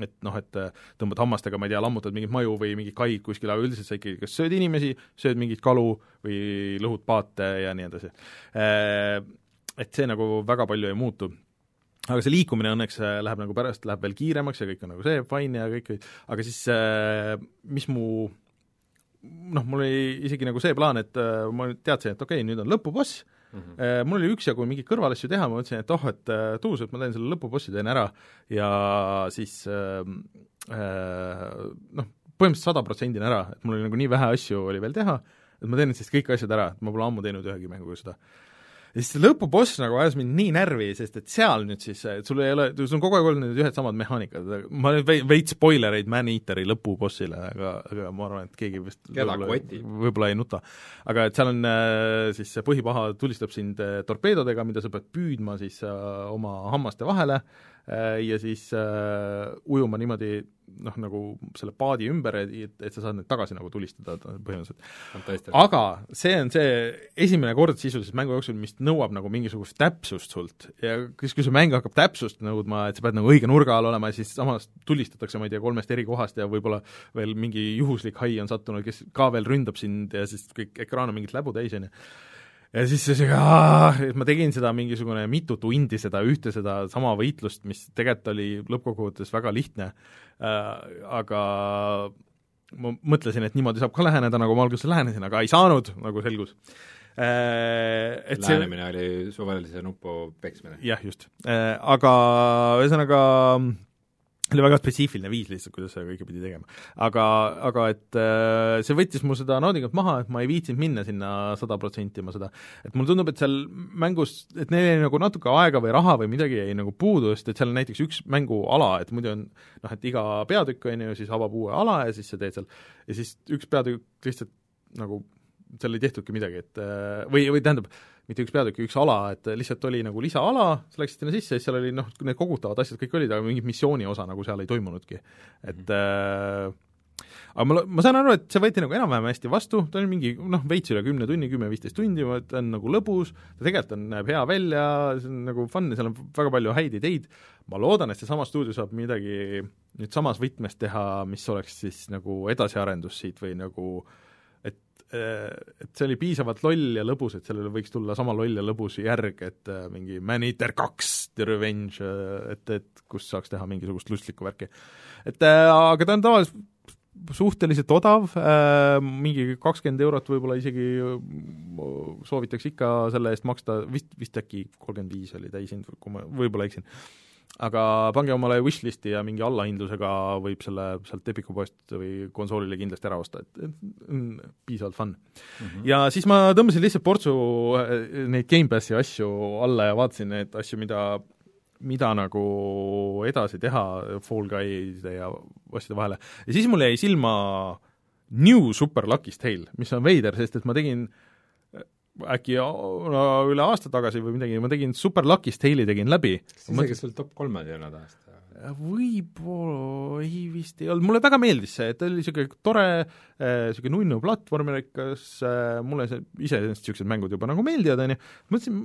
Speaker 2: et noh, et tõmbad hammastega, ma ei tea, lammutad mingit maju või mingit kaid kuskil, aga üldiselt sa ikkagi kas sööd inimesi, sööd mingeid kalu või lõhud paate ja nii edasi. Et see nagu väga palju ei muutu aga see liikumine õnneks äh, läheb nagu pärast, läheb veel kiiremaks ja kõik on nagu see, fine ja kõik, aga siis äh, mis mu noh, mul oli isegi nagu see plaan, et äh, ma teadsin, et okei okay,, nüüd on lõpuboss mm, -hmm. mul oli üksjagu mingeid kõrvalasju teha, ma mõtlesin, et oh, et äh, tuus, et ma teen selle lõpubossi, teen ära ja siis äh, äh, noh, põhimõtteliselt sada protsendini ära, et mul oli nagu nii vähe asju oli veel teha, et ma teen siis kõik asjad ära, et ma pole ammu teinud ühegi mänguga seda ja siis lõpuboss nagu ajas mind nii närvi, sest et seal nüüd siis, et sul ei ole, sul on kogu aeg olnud need ühed samad mehaanikad, ma nüüd vei-, veits spoilereid Man-Eateri lõpubossile, aga, aga ma arvan, et keegi vist võib-olla- võib-olla ei nuta. aga et seal on äh, siis see põhipaha tulistab sind äh, torpeedodega, mida sa pead püüdma siis äh, oma hammaste vahele. äh, ja siis äh, ujuma niimoodi noh, nagu selle paadi ümber, et, et sa saad need tagasi nagu tulistada põhimõtteliselt. Aga see on see esimene kord sisuliselt mängu jooksul, mis nõuab nagu mingisugust täpsust sult. Ja siis, kui see mäng hakkab täpsust nõudma, et sa pead nagu õige nurga all olema ja siis samas tulistatakse, ma ei tea, kolmest eri kohast ja võib-olla veel mingi juhuslik hai on sattunud, kes ka veel ründab sind ja siis kõik ekraan on mingit läbu täis, on ju ja siis see sihuke, ma tegin seda mingisugune mitu tundi, seda ühte, seda sama võitlust, mis tegelikult oli lõppkokkuvõttes väga lihtne äh,, aga ma mõtlesin, et niimoodi saab ka läheneda, nagu ma alguses lähenesin, aga ei saanud, nagu selgus äh,. et see
Speaker 3: lähenemine oli suvalise nupu peksmine.
Speaker 2: jah, just. Aga ühesõnaga oli väga spetsiifiline viis lihtsalt, kuidas seda kõike pidi tegema. aga, aga et äh, see võttis mu seda naudingut maha, et ma ei viitsinud minna sinna sada protsenti ma seda, et mulle tundub, et seal mängus, et neil jäi nagu natuke aega või raha või midagi jäi nagu puudu, sest et seal on näiteks üks mänguala, et muidu on noh, et iga peatükk, on ju, siis avab uue ala ja siis sa teed seal, ja siis üks peatükk lihtsalt nagu seal ei tehtudki midagi, et äh, või, või tähendab, mitte üks peatükk, üks ala, et lihtsalt oli nagu lisaala, sa läksid sinna sisse ja siis seal oli noh, need kogutavad asjad kõik olid, aga mingit missiooni osa nagu seal ei toimunudki. et äh, aga ma, ma saan aru, et see võeti nagu enam-vähem hästi vastu, ta on mingi noh, veits üle kümne tunni, kümme-viisteist tundi, ta on nagu lõbus, ta tegelikult on, näeb hea välja, see on nagu fun ja seal on väga palju häid ideid, ma loodan, et seesama stuudio saab midagi nüüd samas võtmes teha, mis oleks siis nagu edasiarendus siit või nagu et et see oli piisavalt loll ja lõbus, et sellele võiks tulla sama loll ja lõbus järg, et äh, mingi Man-Eater kaks The Revenge, äh, et, et kus saaks teha mingisugust lustlikku värki. et äh, aga ta on tavaliselt suhteliselt odav äh,, mingi kakskümmend eurot võib-olla isegi äh, soovitaks ikka selle eest maksta, vist, vist äkki kolmkümmend viis oli täishind, kui ma võib-olla eksin aga pange omale wishlist'i ja mingi allahindlusega võib selle sealt Epiku poest või konsoolile kindlasti ära osta, et, et on piisavalt fun mm. -hmm. ja siis ma tõmbasin lihtsalt portsu äh, neid Gamepassi asju alla ja vaatasin neid asju, mida mida nagu edasi teha Fall Guy'de ja asjade vahele. ja siis mul jäi silma New Super Lucky's Tale, mis on veider, sest et ma tegin äh, äkki üle aasta tagasi või midagi, ma tegin Super Lucky's Tale'i tegin läbi.
Speaker 3: see, kes sul top kolmes ei olnud aasta?
Speaker 2: võib-olla, ei vist ei olnud, mulle väga meeldis see, et ta oli niisugune tore niisugune äh, nunnu platvormerikas äh,, mulle see, iseenesest niisugused mängud juba nagu meeldivad, on ju, mõtlesin,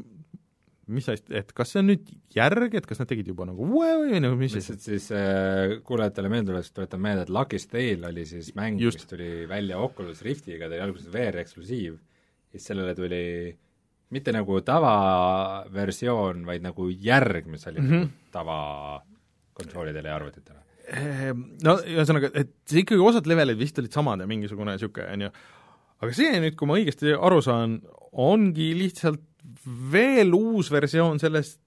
Speaker 2: mis asja, et kas see on nüüd järg, et kas nad tegid juba nagu uue või nagu mis
Speaker 3: lihtsalt siis äh, kuulajatele meeldetuletuseks tuletan meelde, et Lucky's Tale oli siis mäng, mis tuli välja Oculus Riftiga, ta oli alguses VR-eksklusiiv, siis sellele tuli mitte nagu tavaversioon, vaid nagu järg, mis oli mm -hmm. tavakonsoolidele ja arvutitele.
Speaker 2: Ehm, no ühesõnaga, et see ikkagi osad levelid vist olid samad ja mingisugune niisugune, on ju, aga see nüüd, kui ma õigesti aru saan, ongi lihtsalt veel uus versioon sellest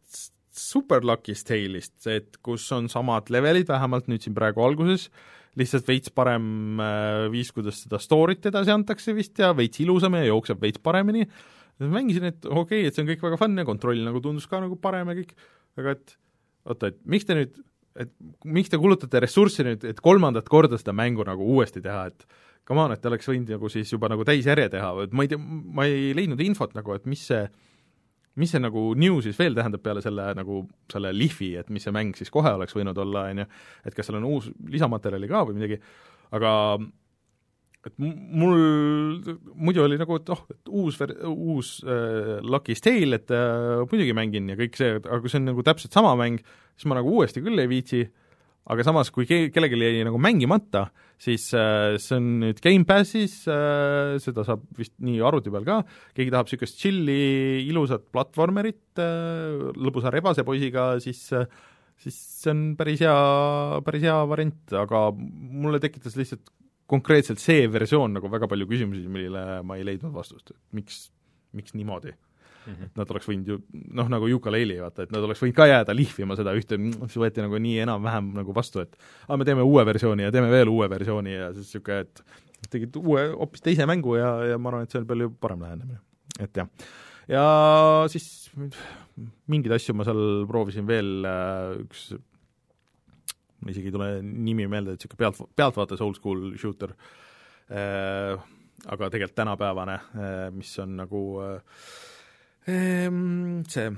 Speaker 2: Super Lucky's Tale'ist, et kus on samad levelid, vähemalt nüüd siin praegu alguses, lihtsalt veits parem äh, viis, kuidas seda story't edasi antakse vist ja veits ilusam ja jookseb veits paremini, mängisin, et okei okay,, et see on kõik väga fun ja kontroll nagu tundus ka nagu parem ja kõik, aga et oota, et miks te nüüd, et miks te kulutate ressurssi nüüd, et kolmandat korda seda mängu nagu uuesti teha, et come on, et oleks võinud nagu siis juba nagu täisjärje teha et ma ei tea, ma ei leidnud infot nagu, et mis see mis see nagu new siis veel tähendab peale selle nagu selle lihvi, et mis see mäng siis kohe oleks võinud olla, on ju, et kas seal on uus lisamaterjali ka või midagi, aga et mul muidu oli nagu, et oh, et uus uus äh, Lucky's Tale, et äh, muidugi mängin ja kõik see, aga kui see on nagu täpselt sama mäng, siis ma nagu uuesti küll ei viitsi. äh,, aga samas, kui ke-, kellelgi jäi nagu mängimata, siis äh, see on nüüd Gamepassis äh,, seda saab vist nii arvuti peal ka, keegi tahab niisugust chilli, ilusat platvormerit äh, lõbusa rebase poisiga, siis äh, siis see on päris hea, päris hea variant, aga mulle tekitas lihtsalt konkreetselt see versioon nagu väga palju küsimusi, millele ma ei leidnud vastust, et miks, miks niimoodi mm, -hmm. et nad oleks võinud ju noh, nagu Yooka-Layli vaata, et nad oleks võinud ka jääda lihvima seda ühte, mis võeti nagu nii enam-vähem nagu vastu, et aa, me teeme uue versiooni ja teeme veel uue versiooni ja siis niisugune, et tegid uue, hoopis teise mängu ja, ja ma arvan, et see on palju parem lähenemine. et jah. ja siis mingeid asju ma seal proovisin veel, äh, üks mul isegi ei tule nimi meelde, et niisugune pealt, pealtvaates old school shooter äh,, aga tegelikult tänapäevane äh,, mis on nagu äh, see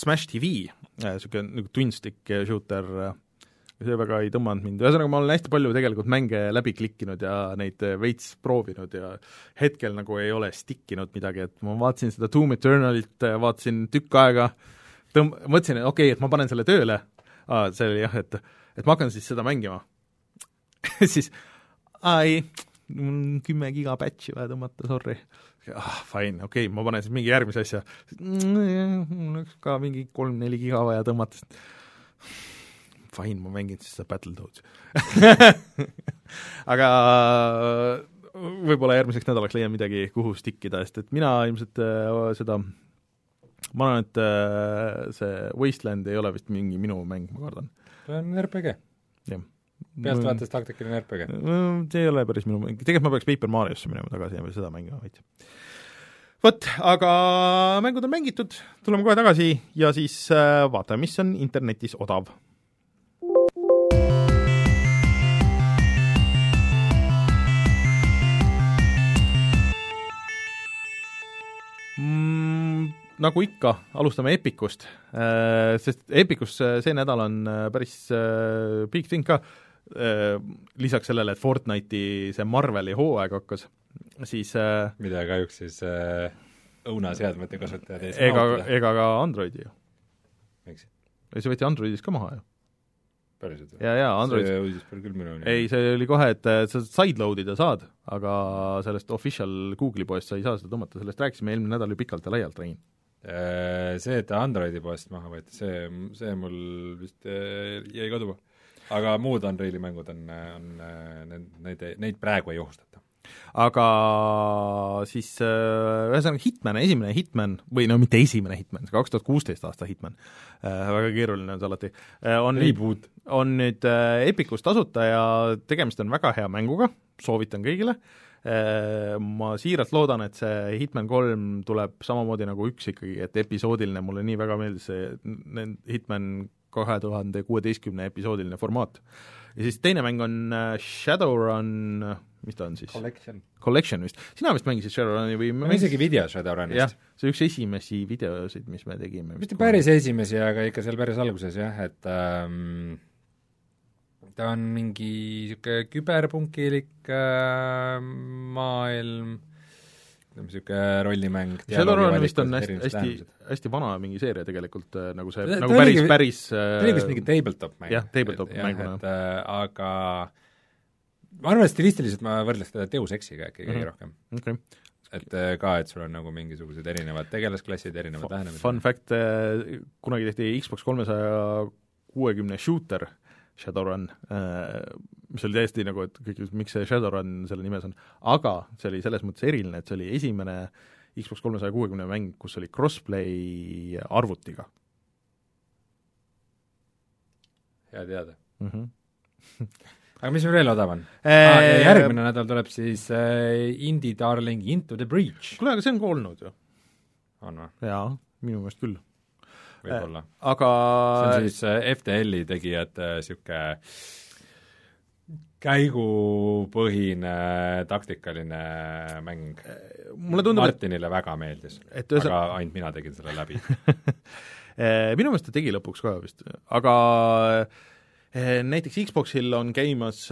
Speaker 2: Smash TV, niisugune äh, nagu twin stick shooter, äh, see väga ei tõmmanud mind, ühesõnaga ma olen hästi palju tegelikult mänge läbi klikkinud ja neid äh, veits proovinud ja hetkel nagu ei ole stick inud midagi, et ma vaatasin seda Doom Eternalit, vaatasin tükk aega, tõmb-, mõtlesin, et okei okay,, et ma panen selle tööle. See oli jah, et et ma hakkan siis seda mängima. Siis aa ei, mul on kümme giga patch'i vaja tõmmata, sorry ah, fine, okei okay,, ma panen siis mingi järgmise asja, mul oleks ka mingi kolm-neli giga vaja tõmmata, fine, ma mängin siis seda Battletoads aga võib-olla järgmiseks nädalaks leian midagi, kuhu stick ida, sest et mina ilmselt äh, seda ma arvan, et äh, see Wasteland ei ole vist mingi minu mäng, ma kardan.
Speaker 3: see on RPG.
Speaker 2: jah
Speaker 3: pealtvaates taktikaline RPG?
Speaker 2: see ei ole päris minu, tegelikult ma peaks Paper Mariosse minema tagasi ja seda mängima veits. vot, aga mängud on mängitud, tuleme kohe tagasi ja siis äh, vaatame, mis on internetis odav mm, nagu ikka, alustame Epicust, äh, sest Epicus see nädal on äh, päris big thing ka, lisaks sellele, et Fortnite'i see Marveli hooaeg hakkas, siis äh,
Speaker 3: mida kahjuks siis äh, õunaseadmete kasutajad ei
Speaker 2: saa ega, ega ka Androidi ju. miks? ei, see võeti Androidis ka maha ju.
Speaker 3: päriselt või?
Speaker 2: jaa, jaa, Android
Speaker 3: see uudis pole küll minuni
Speaker 2: ei, see oli kohe, et sa sideload ida saad, aga sellest official Google'i poest sa ei saa seda tõmmata, sellest rääkisime eelmine nädal ju pikalt ja laialt, Rein.
Speaker 3: See, et ta Androidi poest maha võeti, see, see mul vist jäi kaduma aga muud Unreali mängud on, on, need, neid, neid praegu ei ohustata.
Speaker 2: aga siis äh, ühesõnaga Hitman, esimene Hitman, või no mitte esimene Hitman, see kaks tuhat kuusteist aasta Hitman äh,, väga keeruline on see alati äh,, on
Speaker 3: Reboot.
Speaker 2: on nüüd äh, Epicus tasuta ja tegemist on väga hea mänguga, soovitan kõigile äh,, ma siiralt loodan, et see Hitman kolm tuleb samamoodi nagu üks ikkagi, et episoodiline, mulle nii väga meeldis see Hitman kahe tuhande kuueteistkümne episoodiline formaat. ja siis teine mäng on äh, Shadowrun, mis ta on siis?
Speaker 3: Collection.
Speaker 2: Collection vist, sina vist mängisid Shadowruni või
Speaker 3: ma isegi video Shadowrunist.
Speaker 2: jah, see üks esimesi videosid, mis me tegime.
Speaker 3: mitte päris esimesi, aga ikka seal päris alguses jah, et ähm, ta on mingi niisugune küberpunkilik äh, maailm, niisugune rollimäng.
Speaker 2: Shadowrun vist on hästi, hästi, hästi vana mingi seeria tegelikult, äh, nagu see, nagu
Speaker 3: ta
Speaker 2: päris päris
Speaker 3: ta oli vist mingi tabletop mäng.
Speaker 2: jah, tabletop
Speaker 3: Et-
Speaker 2: mänguna.
Speaker 3: et äh, aga ma arvan, et stilistiliselt ma võrdleks teda Deus Exiga äkki kõige
Speaker 2: Mhm.
Speaker 3: rohkem.
Speaker 2: okei
Speaker 3: et äh, ka, et sul on nagu mingisugused erinevad tegelasklassid, erinevad
Speaker 2: okay.
Speaker 3: lähenemised.
Speaker 2: Fun fact, äh, kunagi tehti Xbox kolmesaja kuuekümne shooter Shadowrun, mis oli täiesti nagu, et kõik, miks see Shadowrun selle nimes on, aga see oli selles mõttes eriline, et see oli esimene Xbox kolmesaja kuuekümne mäng, kus oli crossplay arvutiga
Speaker 3: hea teada.
Speaker 2: mm. -hmm.
Speaker 3: aga mis veel odav on
Speaker 2: Eee,
Speaker 3: ah,? järgmine nädal tuleb siis äh, Indie Darling Into the Breach,
Speaker 2: kuule, aga see on ka olnud ju.
Speaker 3: on või?
Speaker 2: jaa, minu meelest küll.
Speaker 3: võib-olla.
Speaker 2: aga
Speaker 3: see on siis äh, FTL-i tegijate niisugune käigupõhine taktikaline mäng.
Speaker 2: mulle tundub, et
Speaker 3: Martinile väga meeldis,
Speaker 2: ühesõnaga
Speaker 3: aga ainult mina tegin selle läbi.
Speaker 2: Minu meelest ta tegi lõpuks ka vist, aga näiteks Xboxil on käimas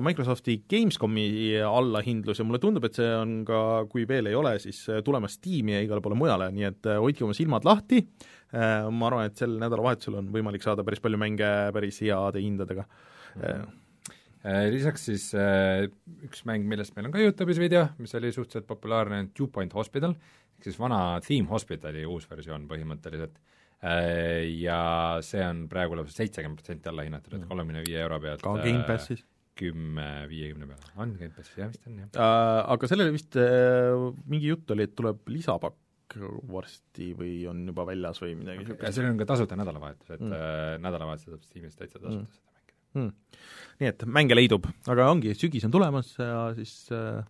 Speaker 2: Microsofti Gamescomi allahindlus ja mulle tundub, et see on ka, kui veel ei ole, siis tulemas Steam'i ja igale poole mujale, nii et hoidke oma silmad lahti, ma arvan, et sel nädalavahetusel on võimalik saada päris palju mänge päris heade hindadega. Eh,
Speaker 3: Äh, lisaks siis äh, üks mäng, millest meil on ka Youtube'is video, mis oli suhteliselt populaarne, on Two Point Hospital, ehk siis vana Theme Hospitali uus versioon põhimõtteliselt. Äh, Ja see on praegu lausa seitsekümmend protsenti alla hinnatud, et kolmekümne viie euro pealt
Speaker 2: ka Gamepassis.
Speaker 3: kümme viiekümne peale, on Gamepassis, jah vist on jah.
Speaker 2: Äh, aga sellele vist äh, mingi jutt oli, et tuleb lisapakk varsti või on juba väljas või midagi
Speaker 3: ja
Speaker 2: niisugust
Speaker 3: seal on ka tasuta nädalavahetus, et
Speaker 2: Mm.
Speaker 3: mm. nädalavahetusel saab Steamis täitsa tasuta
Speaker 2: Mm.
Speaker 3: mm. seda mängida.
Speaker 2: hmm. nii et mänge leidub, aga ongi, sügis on tulemas ja siis äh,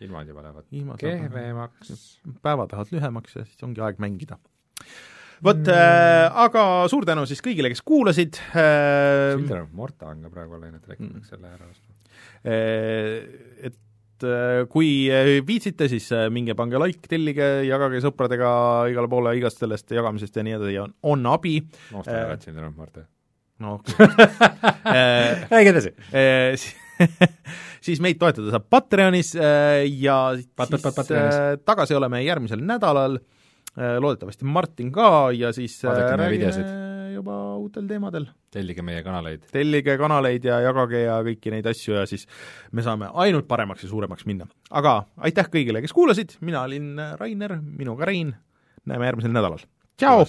Speaker 3: ilmad juba lähevad
Speaker 2: ilmad
Speaker 3: kehvemaks.
Speaker 2: päevad lähevad lühemaks ja siis ongi aeg mängida. vot äh,, aga suur tänu siis kõigile, kes kuulasid äh,,
Speaker 3: Silver Morta on ka praegu läinud, räägime
Speaker 2: Mm.
Speaker 3: mm. selle ära osta.
Speaker 2: äh, et äh, kui äh, viitsite, siis äh, minge pange like, tellige, jagage sõpradega igale poole igast sellest jagamisest ja nii edasi ja on, on abi,
Speaker 3: ma ostan ära Silver Morta.
Speaker 2: no äh,
Speaker 3: räägi edasi.
Speaker 2: Si- siis meid toetada saab Patreonis eh, ja
Speaker 3: Pat- pat- pat- Patreonis.
Speaker 2: tagasi oleme järgmisel nädalal, eh, loodetavasti Martin ka ja siis
Speaker 3: Vaadake meie
Speaker 2: räägime
Speaker 3: videosid.
Speaker 2: Juba uutel teemadel.
Speaker 3: tellige meie kanaleid.
Speaker 2: tellige kanaleid ja jagage ja kõiki neid asju ja siis me saame ainult paremaks ja suuremaks minna. aga aitäh kõigile, kes kuulasid, mina olin Rainer, minuga Rein, näeme järgmisel nädalal. tšau!